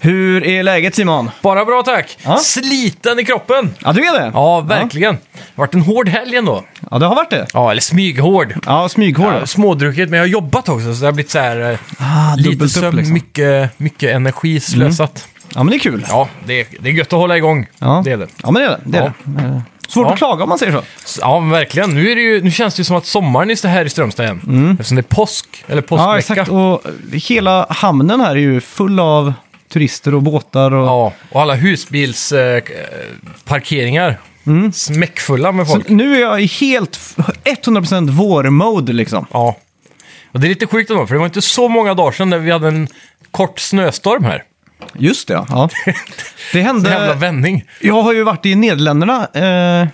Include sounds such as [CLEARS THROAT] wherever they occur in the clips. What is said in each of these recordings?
Hur är läget Simon? Bara bra tack. Ja. Sliten i kroppen. Ja, du är det? Ja, verkligen. Har varit en hård helg ändå. Ja, det har varit det. Ja, eller smyghård. Ja, smyghår. Ja, smådruckit, men jag har jobbat också, så det har blivit så här... eh, Ah, lite dubbelt upp, sömn, liksom. mycket, mycket energi slösat. Ja, men det är kul. Ja, det är, det är gött att hålla igång. Ja. Det är det. Ja, men det är det. det, är Ja. det. Eh, Svårt Ja. att klaga om man säger så. Ja, men verkligen. Nu, är det ju, nu känns det ju som att sommaren är här i Strömstad igen. Eftersom det är påsk, eller Mm. Ja, påskvecka. exakt. Och hela hamnen här är ju full av turister och båtar. Och... Ja, och alla husbilsparkeringar. Eh, parkeringar. Smäckfulla med Så folk. nu är jag i helt f- 100% vår-mode liksom. Ja. Och det är lite sjukt ändå, för det var inte så många dagar sedan när vi hade en kort snöstorm här. Just det, ja. ja. [LAUGHS] Det En jävla hände... vändning. Jag har ju varit i Nederländerna eh,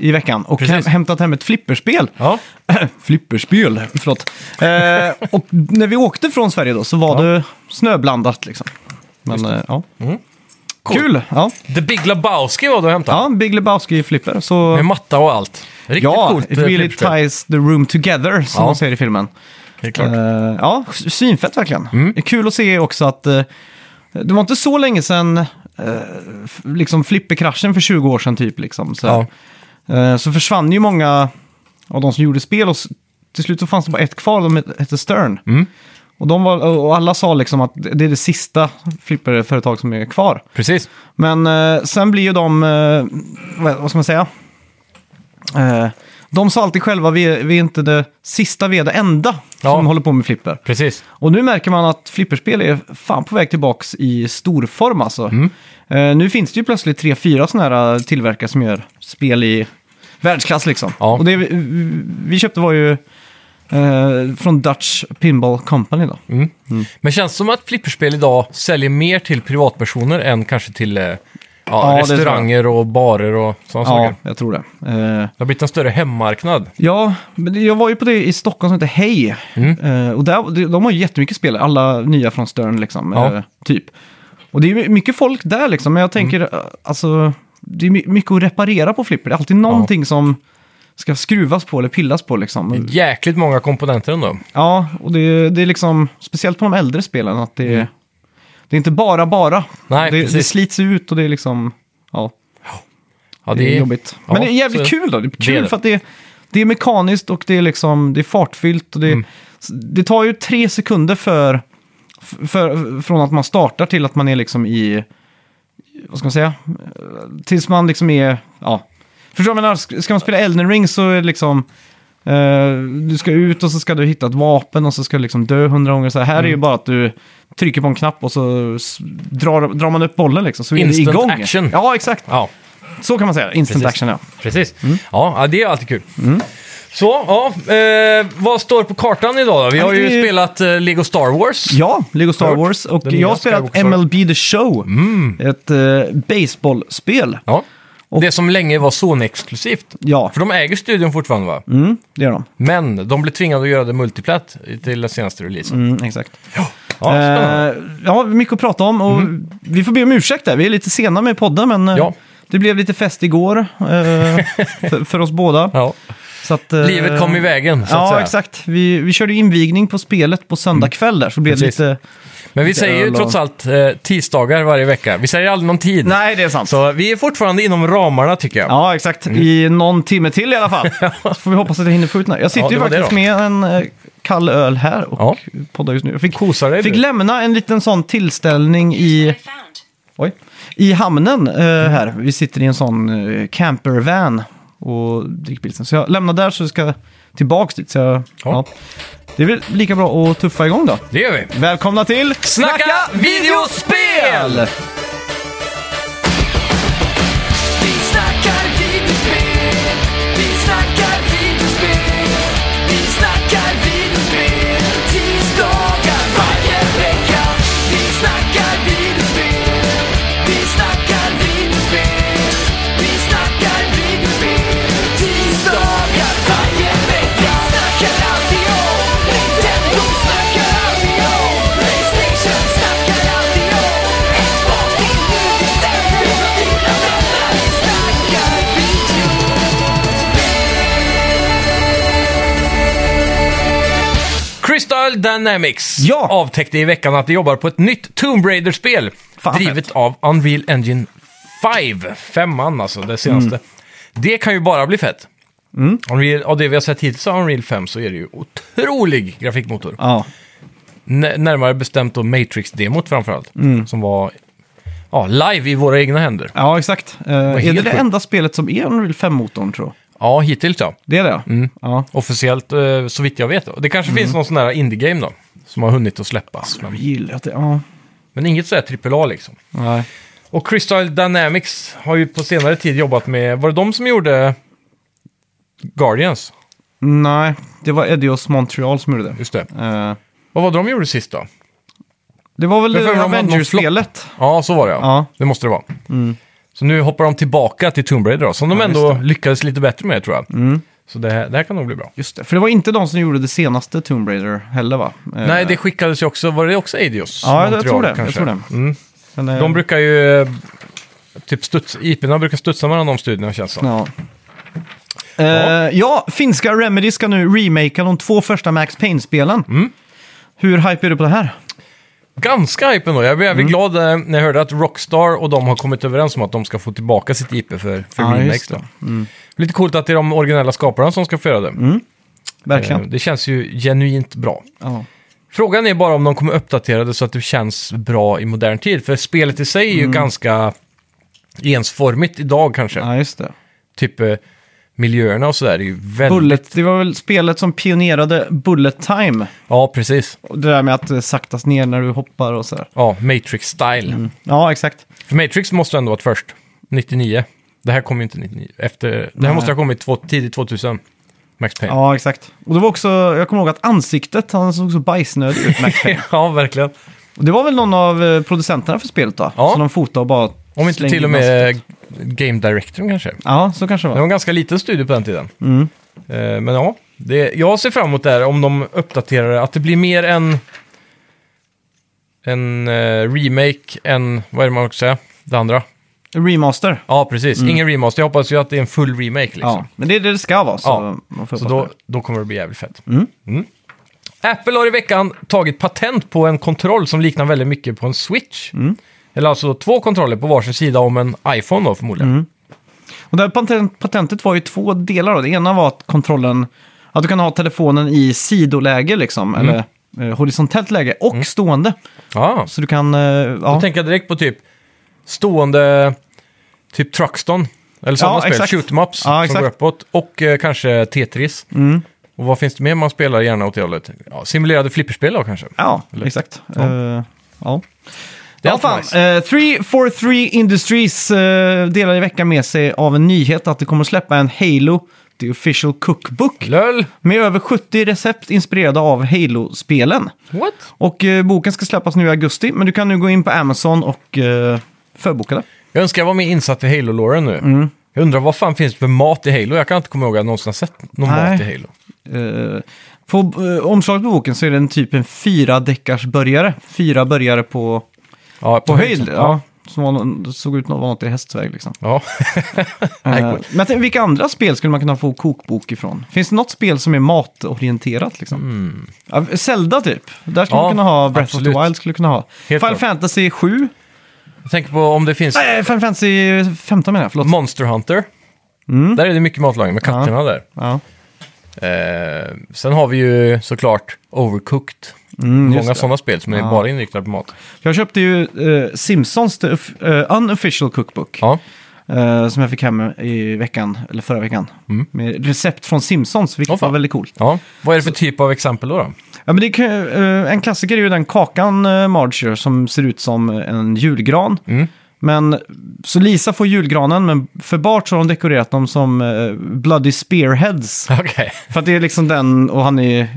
i veckan och Precis. häm- hämtat hem ett flipperspel. Ja, [CLEARS THROAT] Flipperspel, förlåt. Eh, och när vi åkte från Sverige då så var Ja. det snöblandat liksom. Men eh, ja. Mm. Kul! Ja. The Big Lebowski var det att hämta. ja, Big Lebowski flipper. Så... Med matta och allt. Riktigt Ja, coolt it eh, really flipperspel. ties the room together, som Ja. man säger i filmen. Det är klart. Eh, ja, svinfett verkligen. Mm. Det är kul att se också att eh, det var inte så länge sedan eh, liksom flipperkraschen för 20 år sedan typ. Liksom, så, Ja. Eh, så försvann ju många av de som gjorde spel och till slut så fanns det bara ett kvar, de het- hette Stern. Mm. Och, de var, och alla sa liksom att det är det sista flipperföretag som är kvar. Precis. Men eh, sen blir ju de, eh, vad, ska man säga? Eh, de sa alltid själva, vi är, vi är inte det sista, vi är det enda Ja. som håller på med flipper. Precis. Och nu märker man att flipperspel är fan på väg tillbaks i storform alltså. Mm. Nu finns det ju plötsligt tre, fyra sådana här tillverkare som gör spel i världsklass liksom. Ja. Och det vi, vi köpte var ju eh, från Dutch Pinball Company då. Mm. Men känns det som att flipperspel idag säljer mer till privatpersoner än kanske till eh, ja, Ja, det tror jag. restauranger och barer och sådana Ja, saker? jag tror det. Eh, Det har blivit en större hemmarknad. Ja, men det- jag var ju på det i Stockholm som heter Hej. Mm. Eh, och där, de- de har ju jättemycket spel, alla nya från Stern liksom. Ja. eh, typ. Och det är mycket folk där liksom, men jag tänker, Mm. eh, alltså, det är my- mycket att reparera på flipper. Det är alltid någonting som ska skruvas på eller pillas på liksom. Jäkligt många komponenter ändå. Ja, och det, det är liksom, speciellt på de äldre spelen, att det, det är inte bara bara. Mm. Nej, det, det slits ut och det är liksom, ja. Ja, Det är jobbigt. ja, Men det är jävligt så- kul då. Det är det kul är det. för att det är, det är mekaniskt och det är, liksom, det är fartfyllt. Och det, Mm. det tar ju tre sekunder för, för, från att man startar till att man är liksom i... Vad ska man säga? Tills man liksom är... Ja. Förstår du menar? Ska man spela Elden Ring så är det liksom... eh, du ska ut och så ska du hitta ett vapen och så ska du liksom dö hundra gånger. Så här, här är ju Mm. bara att du trycker på en knapp och så s- drar, drar man upp bollen liksom. Så är Instant det igång. action. Ja, exakt. Ja, Så kan man säga. Instant Precis. action, ja. precis. Mm. Ja, ja, det är alltid kul. Så, ja, eh, vad står på kartan idag då? Vi har ju det är- spelat eh, Lego Star Wars. Ja, Lego Star Hört. Wars. Och Den nya jag har spelat Skywalker. MLB The Show. Ett uh, baseballspel. Ja. Och- Det som länge var Sony-exklusivt. Ja, För de äger studion fortfarande va? mm, det gör de. Men de blev tvingade att göra det multiplat till den senaste releasen. Mm, exakt. Ja, spännande. Eh, ja, mycket att prata om och vi får be om ursäkt där. Vi är lite sena med podden, men eh, Ja. det blev lite fest igår eh, [LAUGHS] för, för oss båda. Ja. Så att, eh, Livet kom i vägen, så att Ja, säga. exakt. Vi, vi körde invigning på spelet på söndag kväll där, så blev det Precis. lite... Men vi säger ju trots allt eh, tisdagar varje vecka. Vi säger aldrig någon tid. Nej, det är sant. Så vi är fortfarande inom ramarna tycker jag. Ja, exakt. I någon timme till i alla fall. [LAUGHS] Så får vi hoppas att jag hinner få ut den här. Jag sitter Ja, ju det var det faktiskt då. med en eh, kall öl här och Ja. poddar just nu. Jag fick, Kosar dig fick du. lämna en liten sån tillställning i, I found. oj, i hamnen eh, här. Vi sitter i en sån eh, campervan och dricker pilsen. Så jag lämnar där så jag ska tillbaks dit. Så jag, ja. Det är väl lika bra att tuffa igång då. Det gör vi. Välkomna till Snacka videospel! Dynamics Ja! avtäckte i veckan att de jobbar på ett nytt Tomb Raider-spel. Fan, drivet fett. av Unreal Engine 5. Femman alltså, det senaste. Mm. Det kan ju bara bli fett. Unreal, av det vi har sett hittills av Unreal 5 så är det ju otrolig grafikmotor. Ja. N- närmare bestämt då Matrix-demot framförallt. Mm. Som var ja, live i våra egna händer. ja, exakt. Uh, är helt det det sjukt. enda spelet som är Unreal 5-motorn, tror jag? Ja, hittills ja. Det är det? Mm. Ja. Officiellt eh, så vitt jag vet. Det kanske Mm. finns någon sån där indie-game då. Som har hunnit att släppas. Jag Men, gillar att det... Ja. men inget sådär AAA liksom. Nej. Och Crystal Dynamics har ju på senare tid jobbat med, var det de som gjorde Guardians? Nej, det var Edios Montreal som gjorde det. Just det. Eh, Vad var det de gjorde sist då? det var väl Jag får det för mig de hade någon Avengers-spelet? Ja, så var det ja. Ja. Det måste det vara. Så nu hoppar de tillbaka till Tomb Raider då, som de Ja, ändå just lyckades lite bättre med tror jag. Mm. Så det här, det här kan nog bli bra. Just det, för det var inte de som gjorde det senaste Tomb Raider heller va? Eh, Nej, det skickades ju också, var det också Eidos? Ja, jag tror det, jag tror det. Mm. men, eh, De brukar ju, eh, typ studs, IP'na brukar studsa mellan de studierna känns som. Ja. Eh, ja, finska Remedy ska nu remakea de två första Max Payne-spelen. Mm. Hur hype är du på det här? Ganska hype ändå. Jag blev Mm. glad eh, när jag hörde att Rockstar och de har kommit överens om att de ska få tillbaka sitt IP för, för just det. Då. Lite coolt att det är de originella skaparna som ska få göra det. Mm. Verkligen. Eh, Det känns ju genuint bra. Ja. Frågan är bara om de kommer uppdatera det så att det känns bra i modern tid. För spelet i sig är Mm. ju ganska ensformigt idag kanske. ja, just det. Typ eh, miljöerna och sådär är ju väldigt... Bullet, det var väl spelet som pionerade Bullet Time. Ja, precis. Och Det där med att eh, saktas ner när du hoppar och sådär. Ja, Matrix-style. Ja, exakt. För Matrix måste ändå varit först. 99. Det här kom ju inte 99. Efter, det här Nej. måste ha kommit två, tidigt 2000. Max Payne. Ja, exakt. Och det var också, jag kommer ihåg att ansiktet, han såg så bajsnödig ut, Max [LAUGHS] Payne. ja, verkligen. Och det var väl någon av eh, producenterna för spelet då? Ja. Som de fotade och bara Om inte till och in ansiktet. Game Directorn kanske. Ja, så kanske det Det var. var en ganska liten studio på den tiden. Mm. Eh, men ja, det, jag ser fram emot det här om de uppdaterar det. Att det blir mer en, en eh, remake än, vad är det man också säga? Det andra. Remaster. Ja, precis. Ingen remaster. Jag hoppas ju att det är en full remake liksom. Mm. Ja, men det är det det ska vara. Så, Ja, Så då, då kommer det bli jävligt fett. Mm. Mm. Apple har i veckan tagit patent på en kontroll som liknar väldigt mycket på en Switch. Mm. Eller alltså två kontroller på varsin sida om en iPhone då förmodligen. Mm. Och det här patent, patentet var ju två delar. Då. Det ena var att kontrollen, att du kan ha telefonen i sidoläge liksom, Mm. eller eh, horisontellt läge och stående. Ja, Så du kan, eh, då ja, tänker jag direkt på typ stående, typ Truxton. Eller sådana Ja, spel, exakt. shoot 'em ups Ja, som exakt. går uppåt. Och eh, kanske Tetris. mm, Och vad finns det mer man spelar gärna åt det hållet? Ja, simulerade flipperspel då kanske? ja Eller- exakt. Ja. Eh, ja. Det är ja, fan. nice. Eh, 343 Industries uh, delar i veckan med sig av en nyhet att det kommer att släppa en Halo, the official cookbook, LÖL! med över 70 recept inspirerade av Halo-spelen. What? Och eh, boken ska släppas nu i augusti, men du kan nu gå in på Amazon och uh, förboka det. Jag önskar jag var mer insatt i Halo-låren nu. Mm. Jag undrar vad fan finns det för mat i Halo? Jag kan inte komma ihåg att jag någonsin har sett någon Nej. mat i Halo. Uh, på eh, omslaget på boken så är det en typ en fyra deckars börjare. Fyra börjare på, Ja, på höjd. Ja. Ja. Som var, såg ut att vara något i hästväg liksom. ja. [LAUGHS] Eh, men vilka andra spel skulle man kunna få kokbok ifrån? Finns det något spel som är matorienterat liksom? Ja, Zelda typ. Där skulle Mm. Ja, man kunna ha Breath of absolut. the Wild. skulle kunna ha. Helt Final klart. Fantasy 7. Jag tänker på om det finns Nej, Final Fantasy 15 menar jag. Förlåt. Monster Hunter. Mm. Där är det mycket matlagning med katterna där. Ja. Eh, sen har vi ju såklart Overcooked. Mm, Många sådana spel som är Ja. bara inriktade på mat. Jag köpte ju eh, Simpsons uh, unofficial cookbook. Ja, eh, som jag fick hem i veckan, eller förra veckan. Mm. Med recept från Simpsons, vilket fan. var väldigt coolt. ja. Vad är det för typ av exempel då? då? Ja, men det kan, eh, en klassiker är ju den kakan uh, Marge gör som ser ut som en julgran. Mm. Men, så Lisa får julgranen, men för Bart så har de dekorerat dem som eh, Bloody Spearheads. [LAUGHS] Okej. För att det är liksom den, och han är,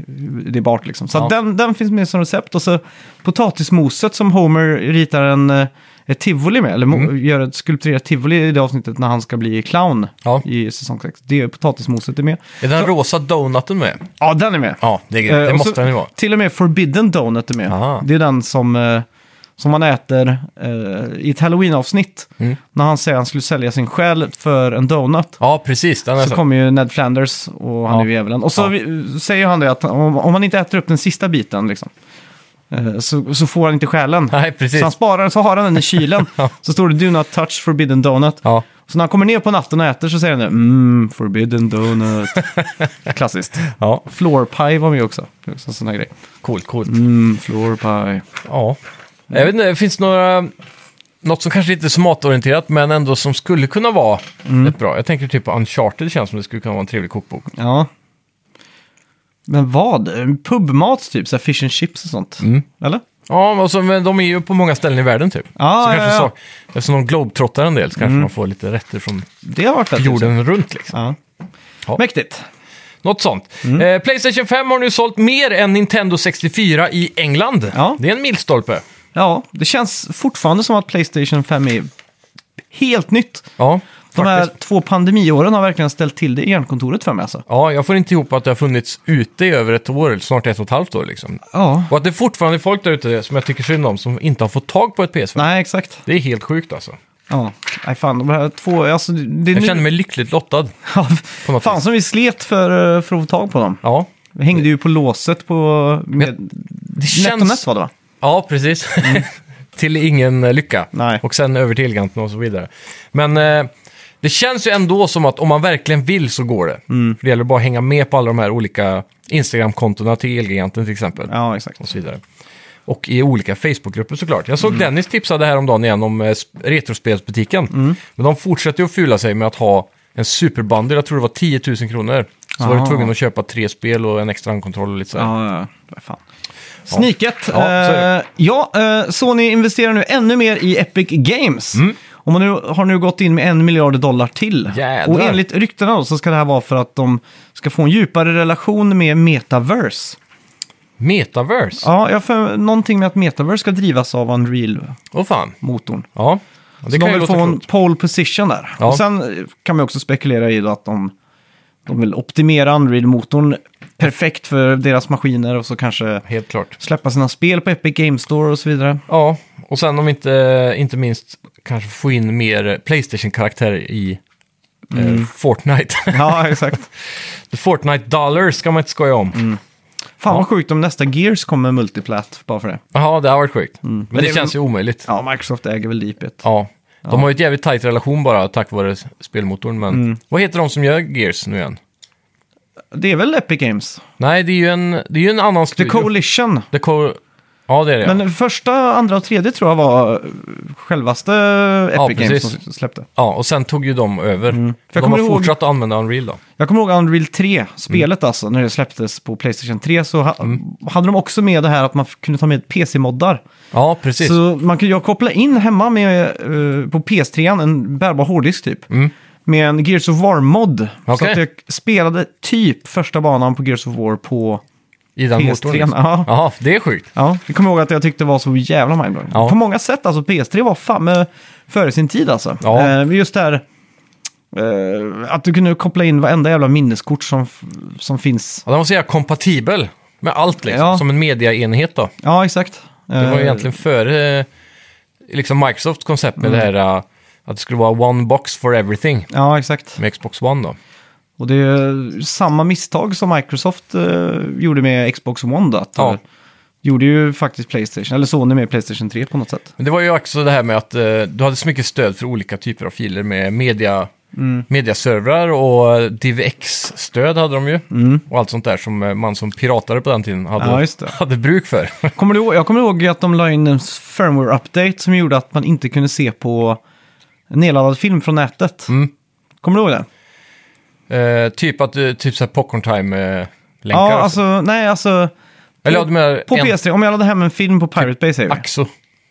det är Bart liksom. Så att Ja. den, den finns med som recept. Och så potatismoset som Homer ritar en, eh, ett tivoli med, eller mo- gör ett skulpterat tivoli i det avsnittet när han ska bli clown Ja. i säsong 6. Det är potatismoset är med. Är den rosa donuten med? Ja, den är med. Ja, det, är, Eh, det och måste så- den ju vara. Till och med Forbidden Donut är med. Aha. Det är den som, eh, som man äter eh, i ett halloween-avsnitt. Mm. När han säger att han skulle sälja sin själ för en donut. Ja, precis. Den är Så så. kommer ju Ned Flanders och han Ja. är ju djävulen. Och så Ja. vi- säger han det att om, om man inte äter upp den sista biten liksom, eh, så, så får han inte själen. Nej, precis. Så han sparar så har han den i kylen. [LAUGHS] Så står det Do not touch forbidden donut. Ja, Så när han kommer ner på natten och äter så säger han det. Mm, forbidden donut. [LAUGHS] Klassiskt. ja. Floor pie var med också. Också en sån här grej. Coolt, coolt. Mm, floor pie. Ja. Jag vet inte, det finns några... Något som kanske inte är så matorienterat, men ändå som skulle kunna vara Mm. rätt bra. Jag tänker typ på Uncharted, det känns som det skulle kunna vara en trevlig kokbok. Ja. Men vad? Pubmat typ? Så här fish and chips och sånt? Mm. Eller? Ja, och så, men de är ju på många ställen i världen typ. Ja, så ja, kanske ja. Så, eftersom de globetrottar en del så kanske man får lite rätter från Det har varit fett. jorden runt liksom. Ja. Ja. Mäktigt. Något sånt. Mm. Eh, Playstation 5 har nu sålt mer än Nintendo 64 i England. Ja. Det är en milstolpe. Ja, det känns fortfarande som att Playstation 5 är helt nytt. Ja, De här faktiskt. två pandemiåren har verkligen ställt till det i hjärnkontoret för mig alltså. Ja, jag får inte ihop att det har funnits ute i över ett år, eller snart ett och ett halvt år liksom. Ja. Och att det fortfarande är folk där ute som jag tycker synd om, som inte har fått tag på ett PS5. Nej, exakt. Det är helt sjukt alltså. Ja, nej fan. De här två, alltså det, är Jag nu- känner mig lyckligt lottad. [LAUGHS] Ja, fan som vi slet för, eh, för att få tag på dem. Ja, Vi hängde ju på låset på med, det känns... var det va? Ja, precis. [LAUGHS] till ingen eh, lycka. Mm. Nej. Och sen över till Elgiganten och så vidare. Men eh, det känns ju ändå som att om man verkligen vill så går det. Mm. För det gäller bara att hänga med på alla de här olika Instagram-kontona till Elgiganten till exempel. Ja, exakt. Och så vidare. Och i olika Facebook-grupper såklart. Jag såg Mm. Dennis tipsade häromdagen igen om eh, sp- Retrospelsbutiken. Mm. Men de fortsätter ju att fula sig med att ha en superbundle, jag tror det var 10 000 kronor. Så var du Aha. tvungen att köpa tre spel och en extra handkontroll och lite sådär. Ja, ja. Fan. Sniket. Ja, Eh, ja, eh, Sony investerar nu ännu mer i Epic Games. Och man nu, har nu gått in med en miljard dollar till. Jädrar. Och enligt ryktena då, så ska det här vara för att de ska få en djupare relation med Metaverse. Metaverse? Ja, jag för någonting med att Metaverse ska drivas av Unreal-motorn. Det Ja, det så kan de vill få en pole position där. Ja. Och sen kan man också spekulera i att de, de vill optimera Unreal-motorn perfekt för deras maskiner och så kanske Helt klart. släppa sina spel på Epic Game Store och så vidare. Ja, och sen om inte, inte minst kanske få in mer Playstation-karaktärer i Mm. eh, Fortnite. [LAUGHS] Ja, exakt. [LAUGHS] The Fortnite Dollars ska man inte skoja om. Mm. Fan vad sjukt om nästa Gears kommer multiplat bara för det. Jaha, det har varit sjukt. Men, Men det, det känns ju omöjligt. Ja. Ja, Microsoft äger väl Deepit. De har ju ett jävligt tajt relation bara tack vare spelmotorn. Men Mm. vad heter de som gör Gears nu igen? Det är väl Epic Games? Nej, det är ju en, det är ju en annan The studio. Coalition. The Co- Ja, det är det. Men första, andra och tredje tror jag var eh, självaste Epic Ja, Games precis. som släppte. Ja, och sen tog ju de över. För jag De kommer har ihåg- fortsatt att använda Unreal då. Jag kommer ihåg Unreal 3, spelet Mm. alltså, när det släpptes på Playstation 3 så ha, hade de också med det här att man f- kunde ta med PC-moddar. Ja, precis. Så man kunde jag koppla in hemma med, eh, på PS3 en bärbar hårddisk typ. Mm. Med en Gears of War-mod. Så Okej. att jag spelade typ första banan på Gears of War på I den PS3. motorn. Liksom. Ja. Jaha, det är sjukt. Ja, jag kommer ihåg att jag tyckte det var så jävla mindblowing. Ja. På många sätt, alltså PS3 var fan med, före sin tid alltså. Ja. Eh, just det här, eh, att du kunde koppla in varenda jävla minneskort som, som finns. Ja, den var så jävla kompatibel med allt liksom, Ja. som en mediaenhet då. Ja, exakt. Det var ju Eh, egentligen före eh, liksom Microsofts koncept Mm. med det här eh, att det skulle vara one box for everything Ja, exakt. med Xbox One då. Och det är samma misstag som Microsoft eh, gjorde med Xbox One då. Att, Ja. gjorde ju faktiskt Playstation, eller Sony med Playstation 3 på något sätt. Men det var ju också det här med att eh, du hade så mycket stöd för olika typer av filer med media, Mm. mediaservrar och DivX-stöd hade de ju. Och allt sånt där som eh, man som piratare på den tiden hade, Mm. Ja, hade bruk för. [LAUGHS] Kommer du, ihåg- jag kommer ihåg att de la in en firmware-update som gjorde att man inte kunde se på nedladdad film från nätet. Mm. Kommer du ihåg det? Eh, typ att du, typ såhär popcorn time-länkar. Ja, alltså, nej, alltså... Eller ja, du menar På en PS3, om jag laddade hem en film på Pirate Bay säger vi. Axo.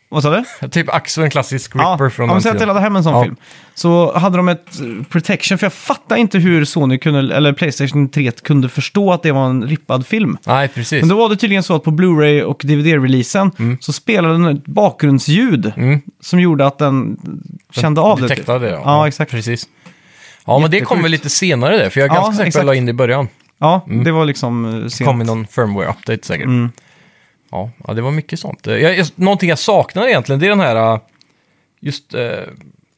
Vad sa du? [LAUGHS] Typ Axo, en klassisk Ja, Ripper från om den jag säger att jag tiden. laddade hem en sån Ja. film. Så hade de ett eh, protection, för jag fattar inte hur Sony kunde, eller Playstation 3 kunde förstå att det var en rippad film. Nej, precis. Men då var det tydligen så att på Blu-ray och DVD-releasen så spelade den ett bakgrundsljud Mm. som gjorde att den kände av det. typ. Detektade det, ja. Ja, exakt. Precis. Ja, men det kom väl lite senare det, för jag är ganska säker på att jag la in det i början. Ja, det var liksom eh, Det sent. kom i någon firmware-update säkert. Mm. Ja, ja, det var mycket sånt. Eh, Jag, jag, någonting jag saknar egentligen, det är den här... eh, Just eh,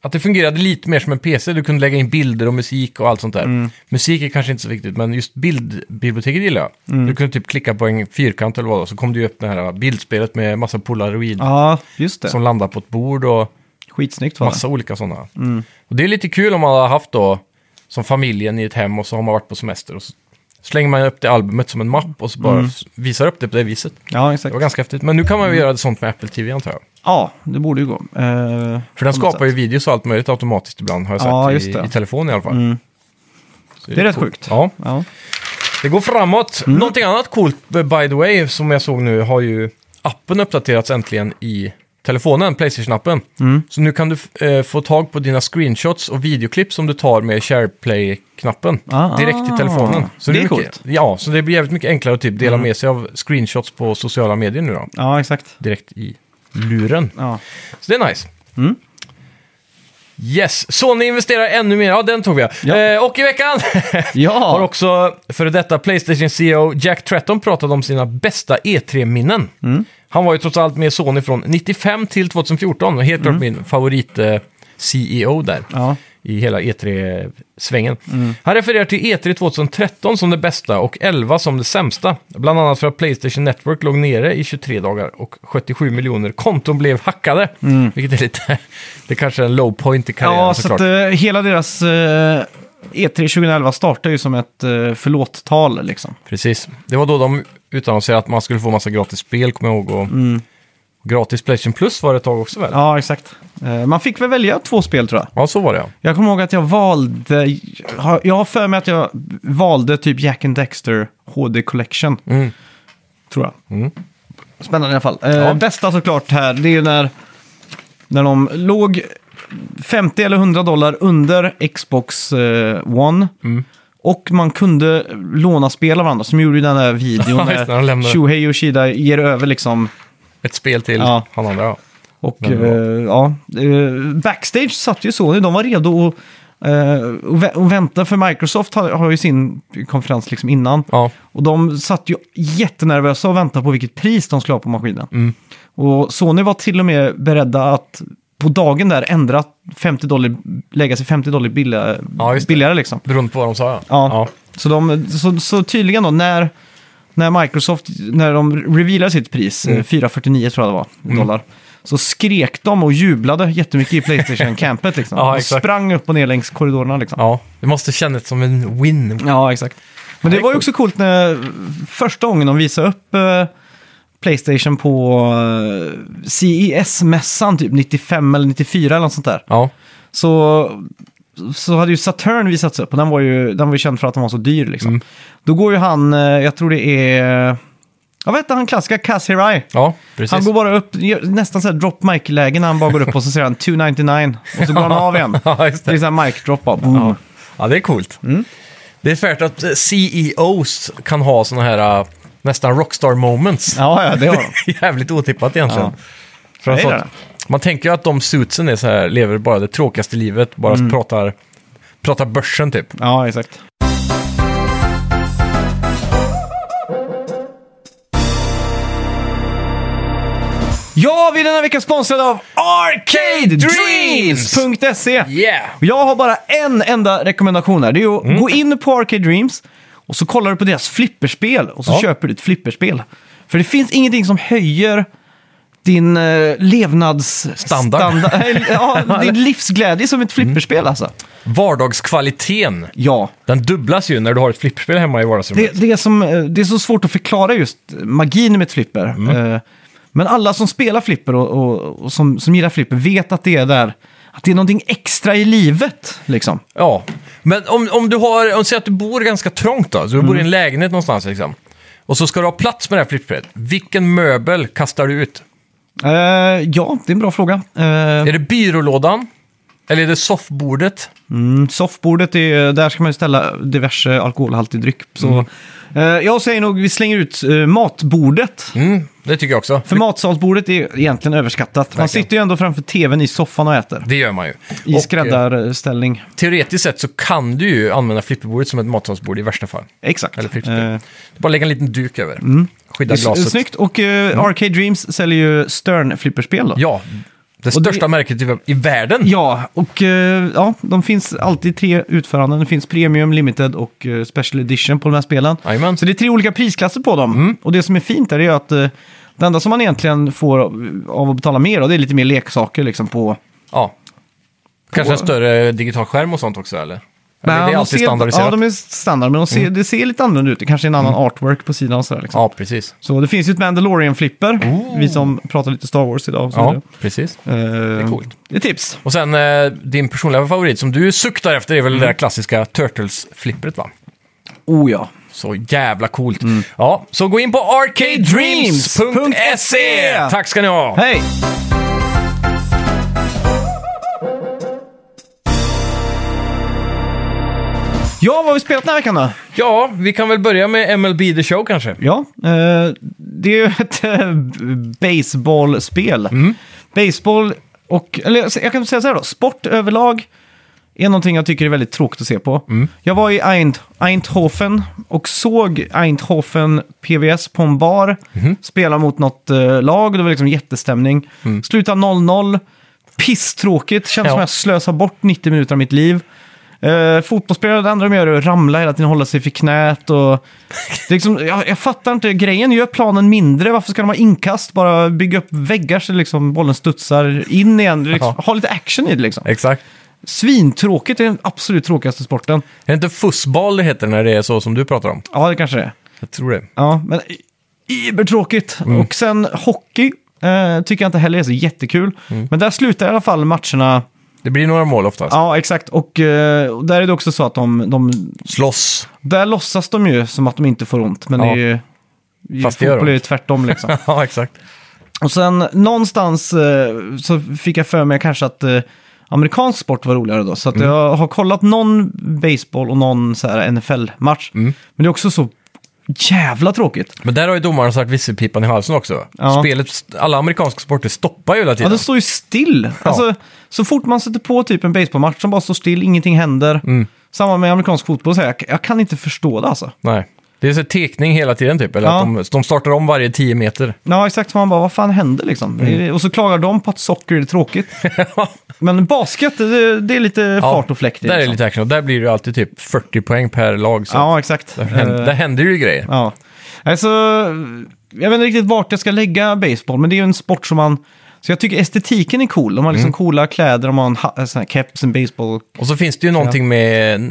att det fungerade lite mer som en PC. Du kunde lägga in bilder och musik och allt sånt där. Mm. Musik är kanske inte så viktigt, men just bildbiblioteket gillar jag. Mm. Du kunde typ klicka på en fyrkant eller vad, så kom det ju upp det här bildspelet med massa polaroid Ja, just det. som landar på ett bord och Skitsnyggt var det. massa olika sådana. Mm. Och det är lite kul om man har haft då, som familjen i ett hem och så har man varit på semester och så slänger man upp det albumet som en mapp och så bara Mm. visar upp det på det viset. Ja, Det exakt. var ganska häftigt. Men nu kan man ju göra det sånt med Apple TV antar jag. Ja, det borde ju gå. Eh, För den skapar ju videos och allt möjligt automatiskt ibland, har jag sett Ja, i, det. i telefon i alla fall. Mm. Det är rätt coolt. sjukt. Ja, Ja. det går framåt. Mm. Någonting annat coolt, eh, by the way, som jag såg nu, har ju appen uppdaterats äntligen i telefonen, Playstation-appen. Mm. Så nu kan du eh, få tag på dina screenshots och videoklipp som du tar med SharePlay-knappen Ah, direkt i telefonen. Så det är mycket, coolt. Ja, så det blir jävligt mycket enklare att typ dela Mm. med sig av screenshots på sociala medier nu då. ja, exakt. Direkt i luren. Ja. Så det är nice. Mm. Yes, Sony investerar ännu mer. Ja, den tog vi. Ja. Eh, och i veckan [LAUGHS] har Ja, också före detta Playstation CEO Jack Tretton pratat om sina bästa E3-minnen. Mm. Han var ju trots allt med Sony från 95 till 2014 och helt klart min favorit-CEO där ja. i hela E3-svängen. Han refererar till E3 2013 som det bästa och 11 som det sämsta. Bland annat för att Playstation Network låg nere i 23 dagar och 77 miljoner konton blev hackade. Vilket är lite, [LAUGHS] det kanske är en low point i karriären ja så såklart. att, eh, hela deras eh, E3 2011 startar ju som ett uh, förlåt-tal liksom. Precis. Det var då de utannonserade att man skulle få massa gratis spel, kommer jag ihåg. Och Gratis Playstation Plus var det ett tag också väl? Ja, Mm. Ja, exakt. Eh, man fick väl välja två spel tror jag. så var det ja. Jag kommer ihåg att jag valde, har- jag har för mig att jag valde typ Jack and Dexter HD Collection, Mm. tror jag. Mm. Spännande i alla fall. Eh, Ja. Bästa såklart här, det är ju när, när de låg 50 eller 100 dollar under Xbox eh, One. Mm. Och man kunde låna spel av varandra, som gjorde ju den där videon [LAUGHS] Ja, just det, de när lämnade- Shuhei Yoshida ger över liksom. Ett spel till Ja. han andra ja. Och eh, ja, eh, backstage satt ju Sony, de var redo att eh, och vä- och vänta för Microsoft har, har ju sin konferens liksom innan. Ja, Och de satt ju jättenervösa och väntade på vilket pris de skulle ha på maskinen. Mm. Och Sony var till och med beredda att på dagen där ändra 50 dollar, lägga sig 50 dollar billigare, Ja, just det. billigare liksom. beroende på vad de sa ja. Ja. Så, de, så, så tydligen då, när, när Microsoft, när de revealade sitt pris, Mm. eh, 449 tror jag det var, dollar, så skrek de och jublade jättemycket i Playstation-campet liksom. [LAUGHS] Ja, exakt. sprang upp och ner längs korridorerna liksom. ja. Det måste kännas som en win. Ja, exakt. Men Ja, det var ju också coolt när första gången de visade upp eh, Playstation på eh, CES-mässan, typ 95 eller 94 eller något sånt där. Ja, Så, så hade ju Saturn visats upp och den var ju, den var ju känd för att den var så dyr liksom. Mm. Då går ju han, eh, jag tror det är, jag vet inte, han klassiska Kaz Hirai. ja precis. Han går bara upp, nästan så här drop mic-läge när han bara går upp och så säger han 299 och så går han av igen. [LAUGHS] ja, just Det är det. så här mic drop bara. Ja. ja, det är coolt. Mm. Det är färt att CEOs kan ha såna här eh, nästan rockstar moments. Ja, ja, det har de. [LAUGHS] Jävligt otippat egentligen. Ja. För alltså, man tänker ju att de suitsen är så här, lever bara det tråkigaste livet, bara Mm. pratar, pratar börsen typ. Ja, exakt. Ja, vi är denna vecka sponsrade av ArcadeDreams.se. Yeah! Jag har bara en enda rekommendation här. Det är att Mm. gå in på Arcade Dreams och så kollar du på deras flipperspel och så Ja. köper du ett flipperspel. För det finns ingenting som höjer din eh, levnadsstandard. Standard. [LAUGHS] Standard- [LAUGHS] ja, din livsglädje som ett flipperspel alltså. Vardagskvaliteten, Ja, den dubblas ju när du har ett flipperspel hemma i vardagsrummet. det, det, är som, eh, det är så svårt att förklara just magin med ett flipper. Mm. Eh, Men alla som spelar flipper och, och, och som, som gillar flipper vet att det är där. Att det är någonting extra i livet, liksom. Ja, men om, om du har, om säg att du bor ganska trångt då, så du bor i en lägenhet någonstans liksom. Och så ska du ha plats med det här flipperspelet. Vilken möbel kastar du ut? Eh, ja, det är en bra fråga. Eh, Är det byrålådan? Eller är det soffbordet? Mm, soffbordet, är, där ska man ju ställa diverse alkoholhaltig dryck. Så, eh, jag säger nog vi slänger ut eh, matbordet. Mm, det tycker jag också. För matsalsbordet är egentligen överskattat. Man Verkligen. sitter ju ändå framför tvn i soffan och äter. Det gör man ju. I Och, eh, skräddarställning. Teoretiskt sett så kan du ju använda flipperbordet som ett matsalsbord i värsta fall. Exakt. Eller flipspel. Eh, Bara lägga en liten duk över. Skydda det är glaset. snyggt. Och eh, Arcade Dreams säljer ju Stern-flipperspel då. Ja, det Och största märket i, i världen. Ja, och eh, ja, de finns alltid i tre utföranden. Det finns Premium, Limited och eh, Special Edition på de här spelen. Jajamän. Så det är tre olika prisklasser på dem. Mm. Och det som är fint är ju att eh, det enda som man egentligen får av att betala mer, då, det är lite mer leksaker liksom på... Ja. Kanske en större digital skärm och sånt också, eller? Är Men det de alltid ser, standardiserat? Ja, de är standard, men de ser, det ser lite annorlunda ut. Det kanske är en annan artwork på sidan och sådär. Liksom. Ja, precis. Så det finns ju ett Mandalorian-flipper, vi som pratar lite Star Wars idag. Ja, precis. Eh, det är coolt. Det är tips. Och sen eh, din personliga favorit som du suktar efter är väl Mm. det där klassiska Turtles-flippret, va? Oh ja. Så jävla coolt. Mm. Ja, så gå in på arcadedreams.se! Tack ska ni ha! Hej! Ja, vad har vi spelat den här veckan då? Ja, vi kan väl börja med MLB The Show kanske. Ja, eh, det är ju ett eh, baseballspel. Baseball och, eller jag kan säga så här då, sport överlag är någonting jag tycker är väldigt tråkigt att se på. Jag var i Eind, Eindhoven och såg Eindhoven PVS på en bar spela mot något eh, lag. Det var liksom jättestämning. Sluta 0-0. Pisstråkigt. Känns Ja. som jag slösar bort 90 minuter av mitt liv. Uh, fotbollsspelare, det enda de gör är att ramla hela tiden, hålla sig för knät och... [LAUGHS] Det är liksom, jag, jag fattar inte grejen. Gör planen mindre. Varför ska de ha inkast? Bara bygga upp väggar så liksom bollen studsar in igen. Det Liksom. Ha lite action i det liksom. Exakt. Svintråkigt är den absolut tråkigaste sporten. Är det inte fussball det heter när det är så som du pratar om? Ja, det kanske det är. Jag tror det. Ja, men ibertråkigt. Mm. Och sen hockey eh, tycker jag inte heller är så jättekul. Mm. Men där slutar i alla fall matcherna. Det blir några mål oftast. Ja, exakt. Och eh, där är det också så att de, de... Slåss. Där låtsas de ju som att de inte får ont. Men Ja. det är ju... i Fast det gör fotboll de. är ju tvärtom liksom. [LAUGHS] ja, exakt. Och sen någonstans eh, så fick jag för mig kanske att eh, amerikansk sport var roligare då. Så Mm. att jag har kollat någon baseball och någon så här NFL-match. Mm. Men det är också så jävla tråkigt. Men där har ju domaren satt visselpipan i halsen också. Ja. Spelet, alla amerikanska sporter stoppar ju hela Ja, tiden. det står ju still. Alltså, så fort man sätter på typ en baseballmatch som bara står still, ingenting händer. Mm. Samma med amerikansk fotboll, så jag, jag kan inte förstå det alltså. Nej. Det är så tekning hela tiden typ, eller Ja. att de, de startar om varje 10 meter. Ja, exakt. Man bara, vad fan händer liksom? Mm. Och så klagar de på att socker är tråkigt. [LAUGHS] Men basket, det, det är lite fart och fläkt i. Där är liksom. lite action och där blir det ju alltid typ 40 poäng per lag. Så Ja, exakt. där, händer, Eh, där händer ju grejer. Ja. Alltså, jag vet inte riktigt vart jag ska lägga baseball, men det är ju en sport som man... Så jag tycker estetiken är cool. De har Mm. liksom coola kläder, de har en ha- sån här keps, en baseball. Och så finns det ju någonting med,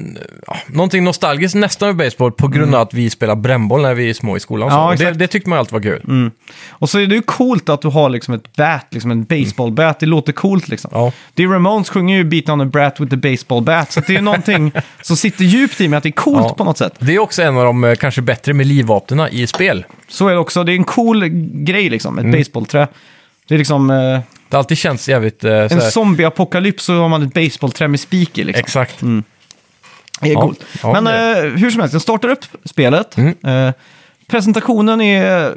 ja, någonting nostalgiskt nästan med baseball på grund av att vi spelar brännboll när vi är små i skolan. och så. Mm. Ja, och det, exakt. det tyckte man alltid var kul. Och så är det ju coolt att du har liksom ett bat, liksom en baseball-bat. Det låter coolt liksom. Ja. Det är Ramones sjunger ju Beat on a brat with the baseball bat. Så det är någonting [LAUGHS] som sitter djupt i mig, att det är coolt Ja. på något sätt. Det är också en av de eh, kanske bättre med livvapnen i spel. Så är det också. Det är en cool grej liksom, Mm. ett baseballträ. Det är liksom eh, Det alltid känts jävligt... Eh, en zombie-apokalyps så har man ett baseballträ med spik i liksom. exakt. Det är Ja. coolt. Ja, Men det eh, hur som helst, den startar upp spelet. Mm. Eh, presentationen är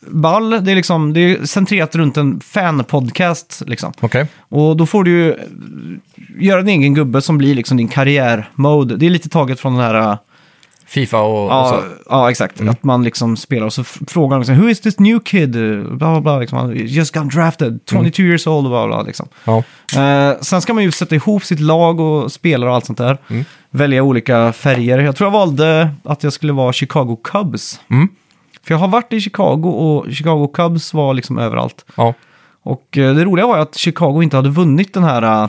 ball. Det är, liksom, det är centrerat runt en fan-podcast. Liksom. Okej. Och då får du ju eh, göra din egen gubbe som blir liksom din karriär-mode. Det är lite taget från den här... Fifa och, och Ja, så. ja, exakt. Att man liksom spelar och så frågar man liksom, Who is this new kid? Bla, bla, bla. Liksom, han just got drafted, 22 years old och bla, bla, liksom. Ja. Eh, sen ska man ju sätta ihop sitt lag och spelare och allt sånt där. Mm. Välja olika färger. Jag tror jag valde att jag skulle vara Chicago Cubs. Mm. För jag har varit i Chicago och Chicago Cubs var liksom överallt. ja. Och eh, det roliga var ju att Chicago inte hade vunnit den här eh,